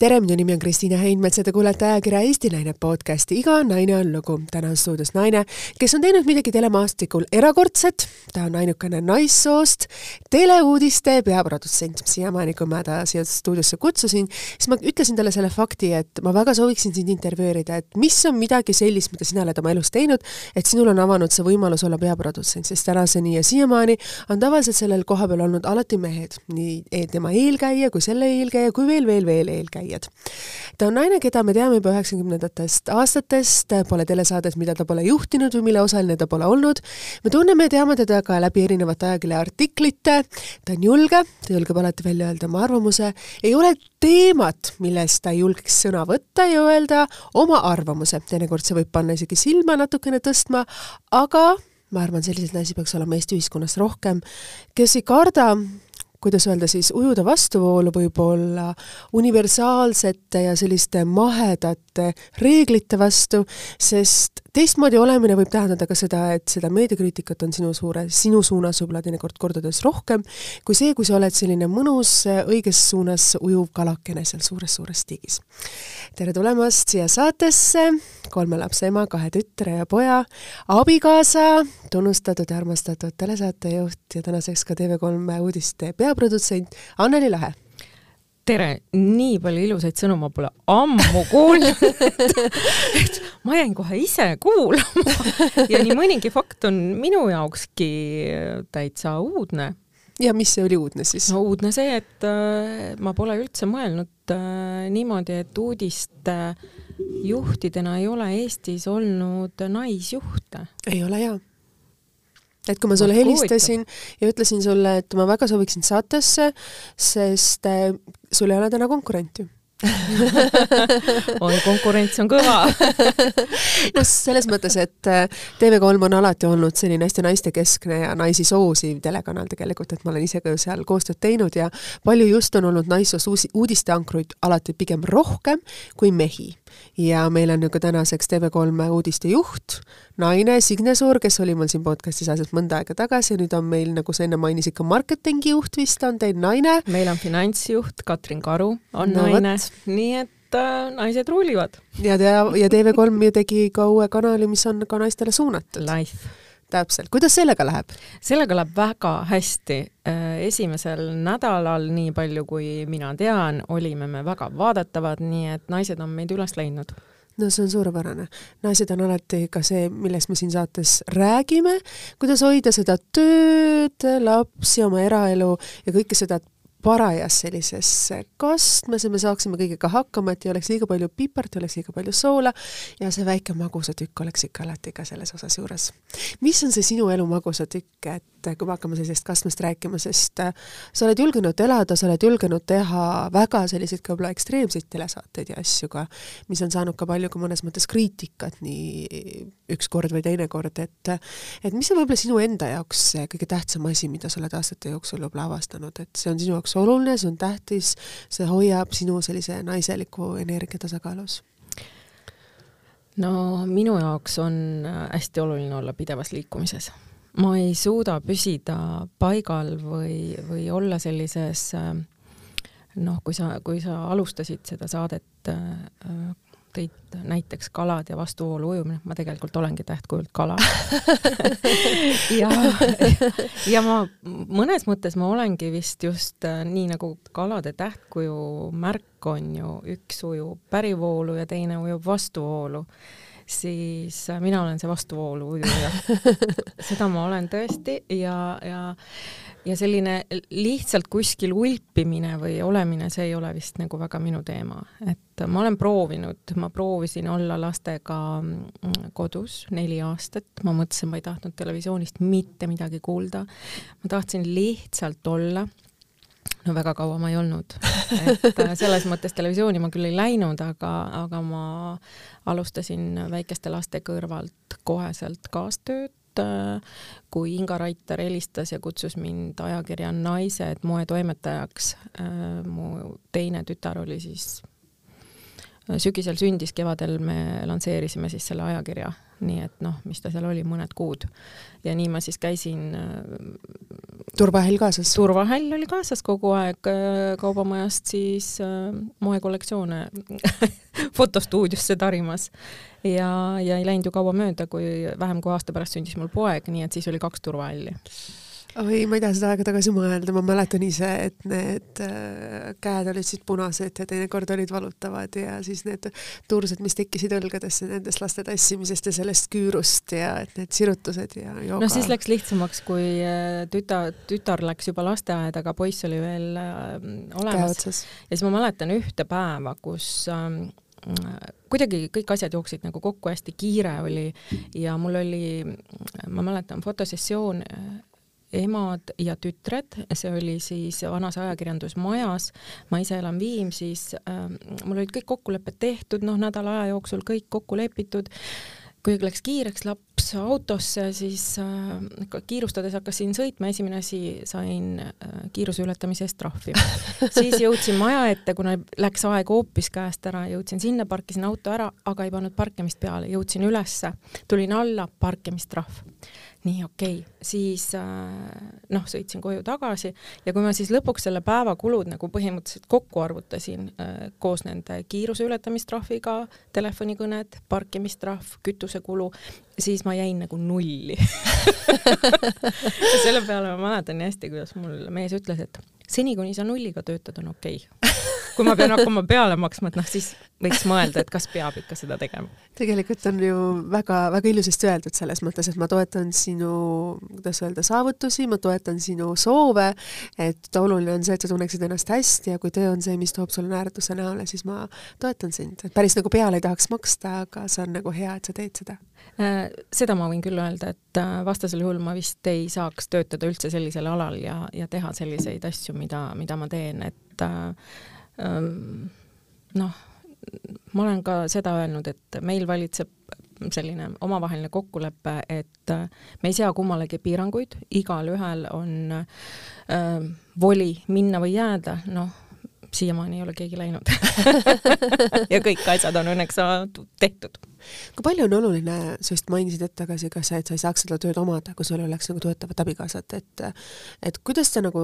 tere, minu nimi on Kristiina Heinmets ja te kuulete ajakirja Eesti Naine podcasti Iga naine on lugu. täna on stuudios naine, kes on teinud midagi telemaastikul erakordset. ta on ainukene naissoost teleuudiste peaprodutsent. siiamaani, kui ma ta siia stuudiosse kutsusin, siis ma ütlesin talle selle fakti, et ma väga sooviksin sind intervjueerida, et mis on midagi sellist, mida sina oled oma elus teinud, et sinul on avanud see võimalus olla peaprodutsent, sest tänaseni ja siiamaani on tavaliselt sellel koha peal olnud alati mehed, nii tema eelkäija kui selle eelkäija kui veel, veel, veel eelkäija tegijad. ta on naine, keda me teame juba üheksakümnendatest aastatest, pole telesaadet, mida ta pole juhtinud või mille osaline ta pole olnud. me tunneme ja teame teda ka läbi erinevate ajakirja artiklite, ta on julge, ta julgeb alati välja öelda oma arvamuse, ei ole teemat, millest ta ei julgeks sõna võtta ja öelda oma arvamuse, teinekord see võib panna isegi silma natukene tõstma, aga ma arvan, selliseid naisi peaks olema Eesti ühiskonnas rohkem, kes ei karda kuidas öelda siis, ujuda vastuvoolu võib-olla universaalsete ja selliste mahedate reeglite vastu, sest teistmoodi olemine võib tähendada ka seda, et seda meediakriitikat on sinu suure, sinu suunas võib-olla teinekord kordades rohkem, kui see, kui sa oled selline mõnus, õiges suunas ujuv kalakene seal suures-suures tiigis. tere tulemast siia saatesse, kolme lapse ema, kahe tütre ja poja, abikaasa, tunnustatud ja armastatud telesaatejuht ja tänaseks ka TV3 uudiste peaprodutsent Anneli Lahe tere, nii palju ilusaid sõnu ma pole ammu kuulnud et ma jäin kohe ise kuulama ja nii mõnigi fakt on minu jaokski täitsa uudne. ja mis see oli uudne siis? no uudne see, et äh, ma pole üldse mõelnud äh, niimoodi, et uudiste juhtidena ei ole Eestis olnud naisjuhte. ei ole jaa et kui ma sulle helistasin ja ütlesin sulle, et ma väga sooviksin saatesse, sest äh, sul ei ole täna konkurenti. Oi, konkurents on kõva. No selles mõttes, et äh, TV3 on alati olnud selline hästi naistekeskne ja naisi soosiv telekanal tegelikult, et ma olen ise ka ju seal koostööd teinud ja palju just on olnud naissoost uudisteankruid alati pigem rohkem kui mehi ja meil on ju ka tänaseks TV3 uudistejuht, naine Signe Soor, kes oli mul siin podcast'is asjad mõnda aega tagasi ja nüüd on meil, nagu sa enne mainisid, ka marketingi juht vist on teil naine. meil on finantsjuht Katrin Karu on no, naine, nii et äh, naised ruulivad. ja ta ja TV3 ju tegi ka uue kanali, mis on ka naistele suunatud. Life täpselt, kuidas sellega läheb? sellega läheb väga hästi. Äh, esimesel nädalal, nii palju kui mina tean, olime me väga vaadatavad, nii et naised on meid üles leidnud no see on suurepärane. naised on alati ka see, millest me siin saates räägime, kuidas hoida seda tööd, lapsi, oma eraelu ja kõike seda parajas sellises kastmes ja me saaksime kõigega hakkama, et ei oleks liiga palju pipart, ei oleks liiga palju soola ja see väike magusatükk oleks ikka alati ka selles osas juures. mis on see sinu elu magusatükk, et kui me hakkame sellisest kastmest rääkima, sest äh, sa oled julgenud elada, sa oled julgenud teha väga selliseid ka võib-olla ekstreemseid telesaateid ja asju ka, mis on saanud ka palju ka mõnes mõttes kriitikat nii üks kord või teine kord, et et mis on võib-olla sinu enda jaoks see kõige tähtsam asi, mida sa oled aastate jooksul võib-olla avastanud, et see on sinu jaoks oluline, see on tähtis, see hoiab sinu sellise naiseliku energia tasakaalus? no minu jaoks on hästi oluline olla pidevas liikumises ma ei suuda püsida paigal või, või olla sellises noh, kui sa, kui sa alustasid seda saadet, tõid näiteks kalad ja vastuvoolu ujumine, ma tegelikult olengi tähtkujult kala. Ja, ja ma mõnes mõttes ma olengi vist just nii nagu kalade tähtkuju märk on ju, üks ujub pärivoolu ja teine ujub vastuvoolu siis äh, mina olen see vastuvoolu ujuja. Seda ma olen tõesti ja, ja ja selline lihtsalt kuskil ulpimine või olemine, see ei ole vist nagu väga minu teema, et ma olen proovinud, ma proovisin olla lastega mm, kodus neli aastat, ma mõtlesin, ma ei tahtnud televisioonist mitte midagi kuulda. ma tahtsin lihtsalt olla no väga kaua ma ei olnud, et äh, selles mõttes televisiooni ma küll ei läinud, aga, aga ma alustasin väikeste laste kõrvalt koheselt kaastööd, kui Inga Raiter helistas ja kutsus mind ajakirja Naised moetoimetajaks. Äh, mu teine tütar oli siis sügisel sündis, kevadel me lansseerisime siis selle ajakirja, nii et noh, mis ta seal oli, mõned kuud. ja nii ma siis käisin turvahäll kaasas? turvahäll oli kaasas kogu aeg äh, kaubamajast siis äh, moekollektsioone fotostuudiosse tarimas ja, ja ei läinud ju kaua mööda, kui vähem kui aasta pärast sündis mul poeg, nii et siis oli kaks turvahalli oi, ma ei taha seda aega tagasi mõelda, ma mäletan ise, et need äh, käed olid siis punased ja teinekord olid valutavad ja siis need tursed, mis tekkisid õlgadesse nendest laste tassimisest ja sellest küürust ja et need sirutused ja jooga. no siis läks lihtsamaks, kui äh, tütar, tütar läks juba lasteaeda, aga poiss oli veel äh, olemas. ja siis ma mäletan ühte päeva, kus äh, kuidagi kõik asjad jooksid nagu kokku, hästi kiire oli ja mul oli, ma mäletan, fotosessioon emad ja tütred, see oli siis vanas ajakirjandusmajas, ma ise elan Viimsis äh,, mul olid kõik kokkulepped tehtud, noh, nädala aja jooksul kõik kokku lepitud, kui läks kiireks laps autosse, siis äh, kiirustades hakkasin sõitma, esimene asi sain äh, kiiruse ületamise eest trahvi. siis jõudsin maja ette, kuna läks aeg hoopis käest ära, jõudsin sinna, parkisin auto ära, aga ei pannud parkimist peale, jõudsin ülesse, tulin alla, parkimistrahv nii okei okay., siis äh, noh, sõitsin koju tagasi ja kui ma siis lõpuks selle päeva kulud nagu põhimõtteliselt kokku arvutasin äh, koos nende kiiruse ületamistrahviga, telefonikõned, parkimistrahv, kütusekulu, siis ma jäin nagu nulli selle peale ma mäletan nii hästi, kuidas mul mees ütles, et seni, kuni sa nulliga töötad, on okei okay kui ma pean hakkama peale maksma, et noh, siis võiks mõelda, et kas peab ikka seda tegema. tegelikult on ju väga-väga ilusasti öeldud selles mõttes, et ma toetan sinu, kuidas öelda, saavutusi, ma toetan sinu soove, et oluline on see, et sa tunneksid ennast hästi ja kui töö on see, mis toob sulle naeratuse näole, siis ma toetan sind, et päris nagu peale ei tahaks maksta, aga see on nagu hea, et sa teed seda. Äh, seda ma võin küll öelda, et äh, vastasel juhul ma vist ei saaks töötada üldse sellisel alal ja, ja teha selliseid asju, mida, mida ma teen, et äh, noh, ma olen ka seda öelnud, et meil valitseb selline omavaheline kokkulepe, et me ei sea kummalegi piiranguid, igalühel on äh, voli minna või jääda, noh, siiamaani ei ole keegi läinud ja kõik asjad on õnneks tehtud kui palju on oluline, sa just mainisid hetk tagasi ka see, et sa ei saaks seda tööd omada, kui sul ei oleks nagu toetavat abikaasat, et et kuidas te nagu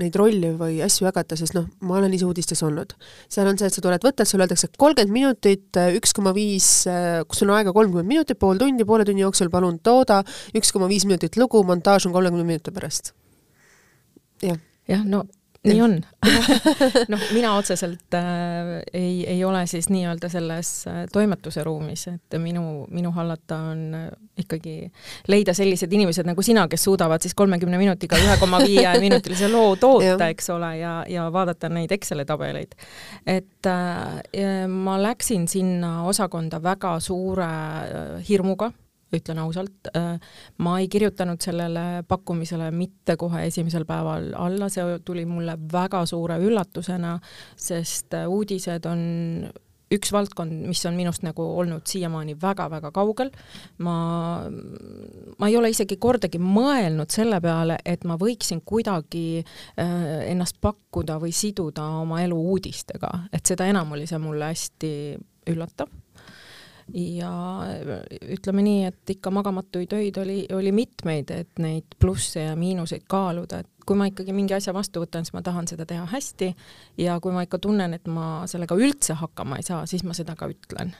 neid rolle või asju jagate, sest noh, ma olen ise uudistes olnud. seal on see, et sa tuled, võtad, sulle öeldakse kolmkümmend minutit, üks koma viis, kus on aega kolmkümmend minutit, pool tundi, poole tunni jooksul palun tooda, üks koma viis minutit lugu, montaaž on kolmekümne minuti pärast. jah jah, no nii on. Noh, mina otseselt äh, ei, ei ole siis nii-öelda selles äh, toimetuse ruumis, et minu, minu hallata on äh, ikkagi leida sellised inimesed nagu sina, kes suudavad siis kolmekümne minutiga ühe koma viie minutilise loo toota, eks ole, ja, ja vaadata neid Exceli tabeleid. et äh, ma läksin sinna osakonda väga suure äh, hirmuga ütlen ausalt, äh, ma ei kirjutanud sellele pakkumisele mitte kohe esimesel päeval alla, see tuli mulle väga suure üllatusena, sest äh, uudised on üks valdkond, mis on minust nagu olnud siiamaani väga-väga kaugel. ma, ma ei ole isegi kordagi mõelnud selle peale, et ma võiksin kuidagi äh, ennast pakkuda või siduda oma elu uudistega, et seda enam oli see mulle hästi üllatav ja ütleme nii, et ikka magamatuid öid oli, oli mitmeid, et neid plusse ja miinuseid kaaluda, et kui ma ikkagi mingi asja vastu võtan, siis ma tahan seda teha hästi ja kui ma ikka tunnen, et ma sellega üldse hakkama ei saa, siis ma seda ka ütlen.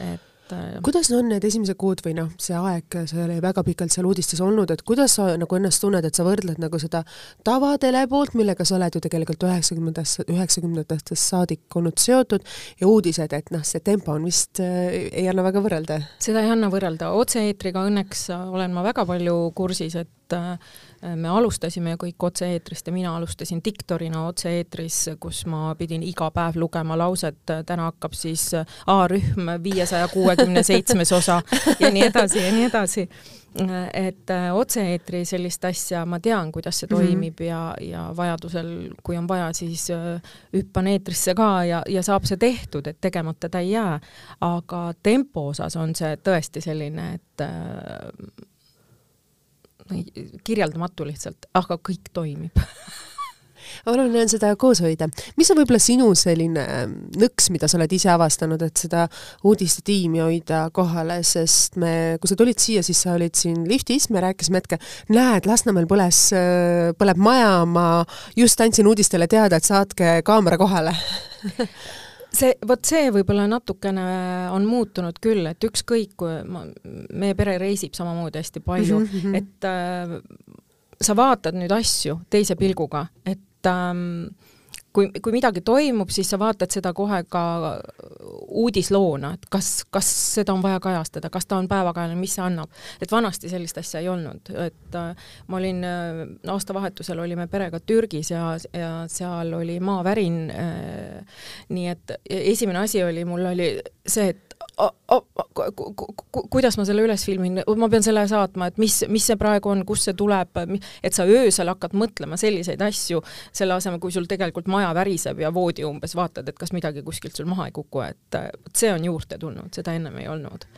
et et kuidas on need esimesed kuud või noh, see aeg, sa oli väga pikalt seal uudistes olnud, et kuidas sa nagu ennast tunned, et sa võrdled nagu seda tavatele poolt, millega sa oled ju tegelikult üheksakümnendates, üheksakümnendatest saadik olnud seotud, ja uudised, et noh, see tempo on vist äh,, ei anna väga võrrelda? seda ei anna võrrelda, otse-eetriga õnneks olen ma väga palju kursis, et äh, Äh, me alustasime kõik otse-eetrist ja mina alustasin diktorina otse-eetris, kus ma pidin iga päev lugema lauset, äh, täna hakkab siis äh, A-rühm viiesaja kuuekümne seitsmes osa ja nii edasi ja nii edasi. et otse-eetri sellist asja ma tean, kuidas see mhm. toimib mm -hmm. ja, ja vajadusel, kui on vaja, siis hüppan eetrisse ka ja, ja saab see tehtud, et tegemata ta ei jää. aga tempo osas on see tõesti selline, et kirjeldamatu lihtsalt, aga kõik toimib. Oluline on seda koos hoida. mis on võib-olla sinu selline nõks, mida sa oled ise avastanud, et seda uudistetiimi hoida kohale, sest me, kui sa tulid siia, siis sa olid siin liftis, me rääkisime hetke, näed, Lasnamäel põles, põleb maja, ma just andsin uudistele teada, et saatke kaamera kohale see, vot see võib-olla natukene on muutunud küll, et ükskõik, kui ma, meie pere reisib samamoodi hästi palju mm, -hmm. et äh, sa vaatad nüüd asju teise pilguga, et ähm, kui, kui midagi toimub, siis sa vaatad seda kohe ka uudisloona, et kas, kas seda on vaja kajastada, kas ta on päevakajaline, mis see annab. et vanasti sellist asja ei olnud, et äh, ma olin äh,, aastavahetusel olime perega Türgis ja, ja seal oli maavärin äh,, nii et esimene asi oli, mul oli see, et kuidas ma selle üles filmin, ma pean selle saatma, et mis, mis see praegu on, kust see tuleb, et sa öösel hakkad mõtlema selliseid asju, selle asemel, kui sul tegelikult maja väriseb ja voodi umbes vaatad, et kas midagi kuskilt sul maha ei kuku, et see on juurde tulnud, seda ennem ei olnud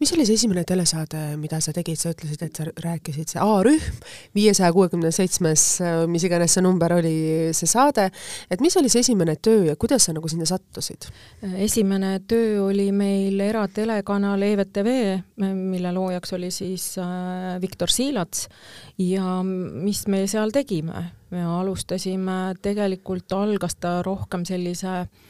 mis oli see esimene telesaade, mida sa tegid, sa ütlesid, et sa rääkisid, see A-rühm, viiesaja kuuekümne seitsmes, mis iganes see number oli, see saade, et mis oli see esimene töö ja kuidas sa nagu sinna sattusid? esimene töö oli meil eratelekanal EVTV, mille loojaks oli siis äh, Viktor Siilats ja mis me seal tegime? me alustasime, tegelikult algas ta rohkem sellise äh,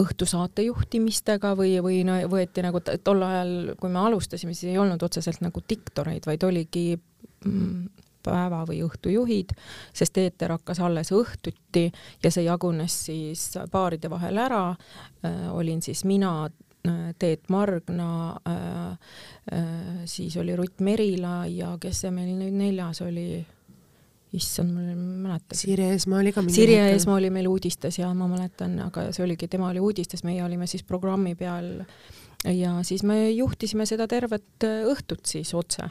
õhtusaate juhtimistega või, või no võeti nagu tol ajal, kui me alustasime, siis ei olnud otseselt nagu diktoreid, vaid oligi mm, päeva- või õhtujuhid, sest eeter hakkas alles õhtuti ja see jagunes siis paaride vahel ära äh,. olin siis mina äh,, Teet Margna äh,, siis oli Rutt Merila ja kes see meil nüüd neljas oli issand, ma ei mäleta. Sirje Eesmaa oli ka mingi Sirje Eesmaa oli meil uudistes ja ma mäletan, aga see oligi, tema oli uudistes, meie olime siis programmi peal ja siis me juhtisime seda tervet õhtut siis otse.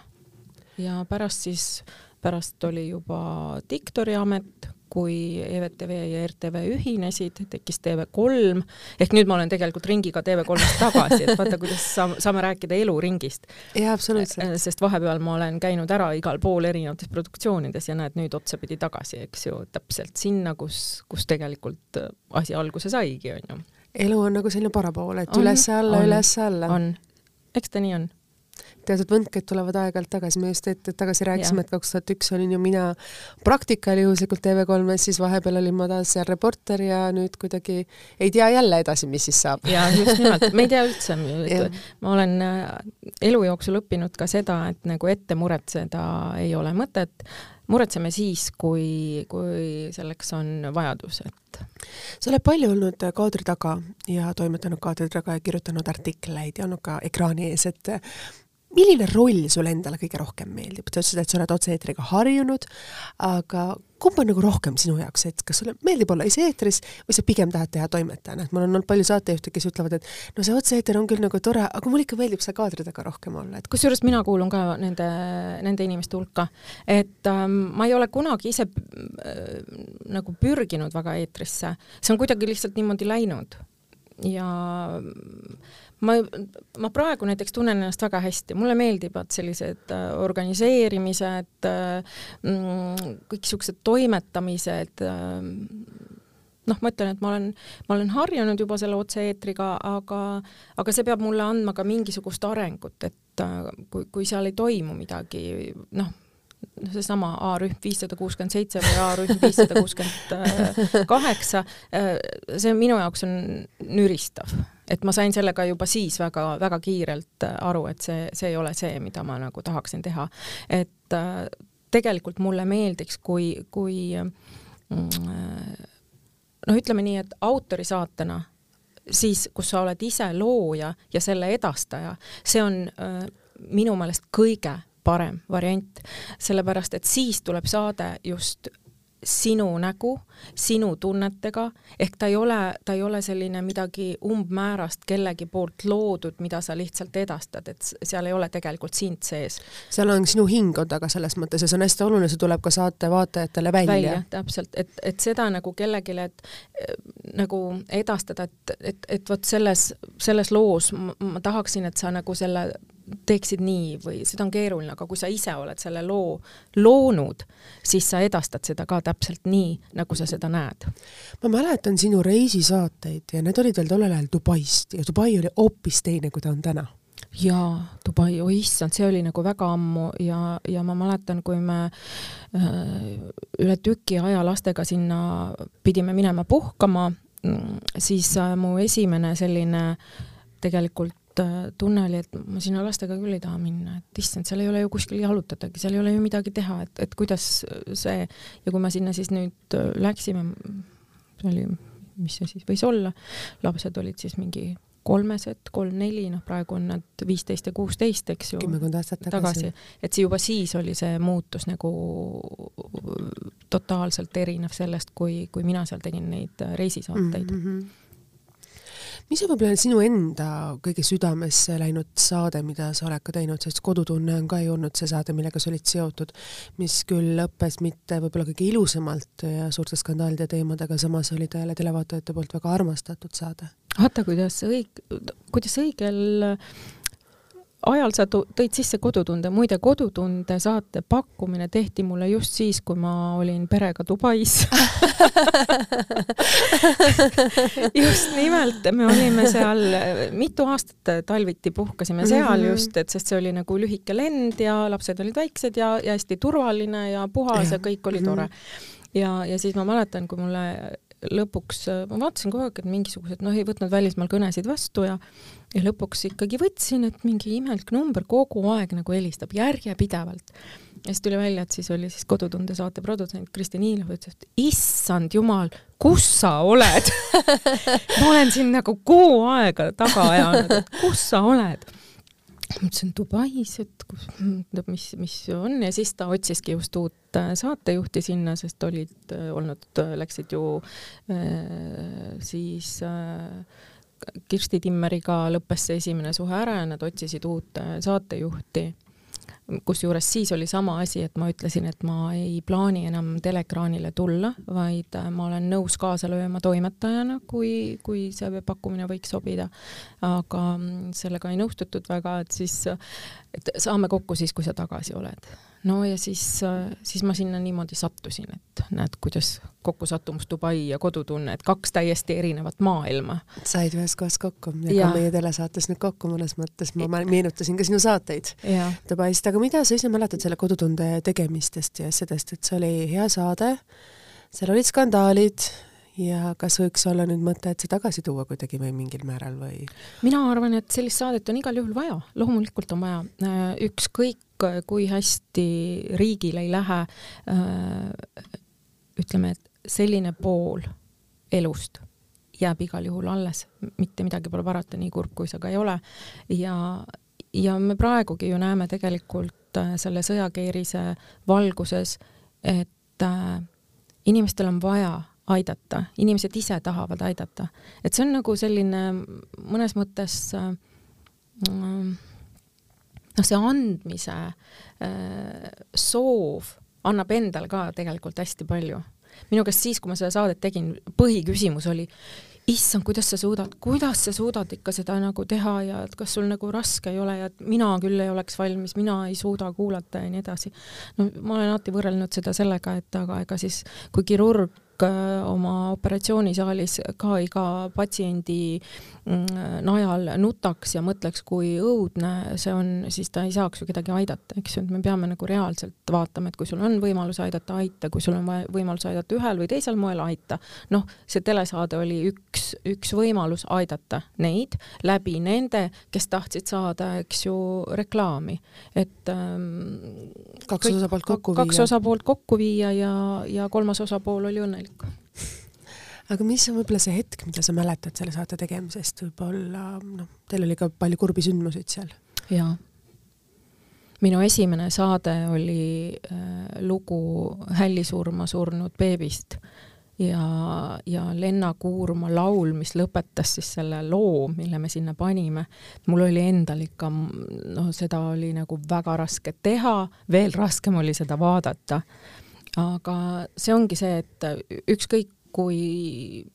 ja pärast siis, pärast oli juba diktori amet, kui EVTV ja RTV ühinesid, tekkis TV3, ehk nüüd ma olen tegelikult ringiga TV3-st tagasi, et vaata, kuidas saame, saame rääkida eluringist. jaa, absoluutselt. Äh, sest vahepeal ma olen käinud ära igal pool erinevates produktsioonides ja näed, nüüd otsapidi tagasi, eks ju, täpselt sinna, kus, kus tegelikult äh, asi alguse saigi, on ju. elu on nagu selline parapool, et üles-alla, üles-alla. on, eks ta nii on teatud võnked tulevad aeg-ajalt tagasi, me just hetk tagasi rääkisime, et kaks tuhat üks olin ju mina praktikal juhuslikult TV3-s, siis vahepeal olin ma taas seal reporter ja nüüd kuidagi ei tea jälle edasi, mis siis saab. jaa, just nimelt, me ei tea üldse, ma olen äh, elu jooksul õppinud ka seda, et nagu ette muretseda ei ole mõtet, muretseme siis, kui, kui selleks on vajadus, et sa oled palju olnud kaadri taga ja toimetanud kaadri taga ja kirjutanud artikleid ja olnud ka ekraani ees, et milline roll sulle endale kõige rohkem meeldib, sa ütlesid, et sa oled otse-eetriga harjunud, aga kumb on nagu rohkem sinu jaoks, et kas sulle meeldib olla ise eetris või sa pigem tahad teha toimetajana, et mul on olnud palju saatejuhte, kes ütlevad, et no see otse-eeter on küll nagu tore, aga mulle ikka meeldib seal kaadri taga rohkem olla, et kusjuures mina kuulun ka nende, nende inimeste hulka, et ähm, ma ei ole kunagi ise äh, nagu pürginud väga eetrisse, see on kuidagi lihtsalt niimoodi läinud. Ja ma, ma praegu näiteks tunnen ennast väga hästi, mulle meeldivad sellised äh, organiseerimised äh,, mm, kõik siuksed toimetamised äh,, noh, ma ütlen, et ma olen, ma olen harjunud juba selle otse-eetriga, aga, aga see peab mulle andma ka mingisugust arengut, et kui, kui seal ei toimu midagi, noh, seesama A-rühm viissada kuuskümmend seitse või A-rühm viissada kuuskümmend kaheksa, see minu jaoks on nüristav, et ma sain sellega juba siis väga-väga kiirelt aru, et see, see ei ole see, mida ma nagu tahaksin teha. et äh, tegelikult mulle meeldiks, kui, kui mm, noh, ütleme nii, et autorisaatena siis, kus sa oled ise looja ja selle edastaja, see on äh, minu meelest kõige parem variant, sellepärast et siis tuleb saade just sinu nägu, sinu tunnetega, ehk ta ei ole, ta ei ole selline midagi umbmäärast kellegi poolt loodud, mida sa lihtsalt edastad, et seal ei ole tegelikult sind sees. seal on sinu hing on taga selles mõttes ja see on hästi oluline, see tuleb ka saate vaatajatele välja. välja, täpselt, et, et seda nagu kellelegi, et nagu edastada, et, et, et vot selles, selles loos ma, ma tahaksin, et sa nagu selle teeksid nii või seda on keeruline, aga kui sa ise oled selle loo loonud, siis sa edastad seda ka täpselt nii, nagu sa seda näed. ma mäletan sinu reisisaateid ja need olid veel tollel ajal Dubaist ja Dubai oli hoopis teine, kui ta on täna jaa, Dubai, oi issand, see oli nagu väga ammu ja, ja ma mäletan, kui me äh, üle tüki aja lastega sinna pidime minema puhkama, mm, siis äh, mu esimene selline tegelikult tunne oli, et ma sinna lastega küll ei taha minna, et issand, seal ei ole ju kuskil jalutadagi, seal ei ole ju midagi teha, et, et kuidas see ja kui me sinna siis nüüd äh, läksime, see oli, mis see siis võis olla, lapsed olid siis mingi kolmesed, kolm-neli, noh, praegu on nad viisteist ja kuusteist, eks ju. kümmekond aastat tagasi, tagasi.. et see juba siis oli see muutus nagu totaalselt erinev sellest, kui, kui mina seal tegin neid reisisaateid mm. -hmm mis on võib-olla sinu enda kõige südamesse läinud saade, mida sa oled ka teinud, sest Kodutunne on ka ju olnud see saade, millega sa olid seotud, mis küll lõppes mitte võib-olla kõige ilusamalt ja suurte skandaalide teemadega, samas oli ta jälle televaatajate poolt väga armastatud saade. vaata, kuidas õig-, kuidas õigel ajal sa tõid sisse Kodutunde, muide Kodutunde saate pakkumine tehti mulle just siis, kui ma olin perega Dubais just nimelt, me olime seal mitu aastat talviti puhkasime seal mm -hmm. just, et sest see oli nagu lühike lend ja lapsed olid väiksed ja, ja hästi turvaline ja puhas ja, ja kõik oli tore. ja, ja siis ma mäletan, kui mulle lõpuks, ma vaatasin kogu aeg, et mingisugused, noh, ei võtnud välismaal kõnesid vastu ja ja lõpuks ikkagi võtsin, et mingi imelik number kogu aeg nagu helistab järjepidevalt. ja siis tuli välja, et siis oli siis Kodutunde saate produtsent Kristi Niilov, ütles, et issand jumal, kus sa oled ma olen siin nagu kuu aega taga ajanud, et kus sa oled ma ütlesin Dubais, et kus, mis, mis on ja siis ta otsiski just uut äh, saatejuhti sinna, sest olid äh, olnud, äh, läksid ju siis Kirsti Timmeriga lõppes see esimene suhe ära ja nad otsisid uut saatejuhti. Kusjuures siis oli sama asi, et ma ütlesin, et ma ei plaani enam teleekraanile tulla, vaid äh, ma olen nõus kaasa lööma toimetajana, kui, kui see pakkumine võiks sobida. aga mm, sellega ei nõustutud väga, et siis, et saame kokku siis, kui sa tagasi oled no ja siis, siis ma sinna niimoodi sattusin, et näed, kuidas kokkusattumus Dubai ja kodutunne, et kaks täiesti erinevat maailma. said ühes kohas kokku. Ja, ka meie telesaates nüüd kokku mõnes mõttes, ma meenutasin ka sinu saateid Dubaist, aga mida sa ise mäletad selle kodutunde tegemistest ja asjadest, et see oli hea saade, seal olid skandaalid. Ja kas võiks olla nüüd mõte, et see tagasi tuua kuidagi või mingil määral või? mina arvan, et sellist saadet on igal juhul vaja, loomulikult on vaja, ükskõik kui hästi riigil ei lähe, ütleme, et selline pool elust jääb igal juhul alles, mitte midagi pole parata, nii kurb kui see ka ei ole. ja, ja me praegugi ju näeme tegelikult selle sõjakeerise valguses, et inimestel on vaja aidata, inimesed ise tahavad aidata. et see on nagu selline mõnes mõttes äh, noh, see andmise äh, soov annab endal ka tegelikult hästi palju. Minu käest siis, kui ma seda saadet tegin, põhiküsimus oli, issand, kuidas sa suudad, kuidas sa suudad ikka seda nagu teha ja et kas sul nagu raske ei ole ja et mina küll ei oleks valmis, mina ei suuda kuulata ja nii edasi. no ma olen alati võrrelnud seda sellega, et aga ega siis, kui kirurg oma operatsioonisaalis ka iga patsiendi mm, najal nutaks ja mõtleks, kui õudne see on, siis ta ei saaks ju kedagi aidata, eks ju, et me peame nagu reaalselt vaatama, et kui sul on võimalus aidata, aita, kui sul on võimalus aidata ühel või teisel moel, aita. noh, see telesaade oli üks, üks võimalus aidata neid läbi nende, kes tahtsid saada, eks ju, reklaami, et ähm, kaks osapoolt kokku viia. kaks osapoolt kokku viia ja, ja kolmas osapool oli õnnelik võimalik. aga mis on võib-olla see hetk, mida sa mäletad selle saate tegemisest, võib-olla noh, teil oli ka palju kurbi sündmuseid seal? jaa. minu esimene saade oli äh, lugu hällisurma surnud beebist ja, ja Lenna Kuurma laul, mis lõpetas siis selle loo, mille me sinna panime, mul oli endal ikka, noh, seda oli nagu väga raske teha, veel raskem oli seda vaadata aga see ongi see, et ükskõik kui,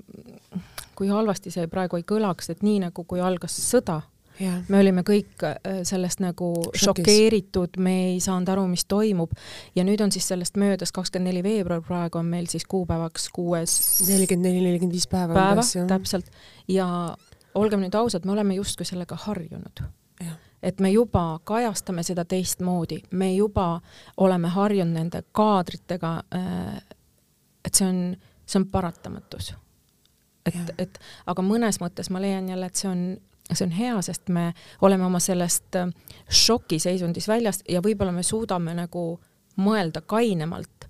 kui halvasti see praegu ei kõlaks, et nii nagu kui algas sõda, jah, me olime kõik äh, sellest nagu Šokis. šokeeritud, me ei saanud aru, mis toimub ja nüüd on siis sellest möödas kakskümmend neli veebruar, praegu on meil siis kuupäevaks kuues nelikümmend neli, nelikümmend viis päeva päeva täpselt ja olgem nüüd ausad, me oleme justkui sellega harjunud. Et me juba kajastame seda teistmoodi, me juba oleme harjunud nende kaadritega. et see on, see on paratamatus. et et aga mõnes mõttes ma leian jälle, et see on, see on hea, sest me oleme oma sellest äh, šokiseisundis väljas ja võib-olla me suudame nagu mõelda kainemalt,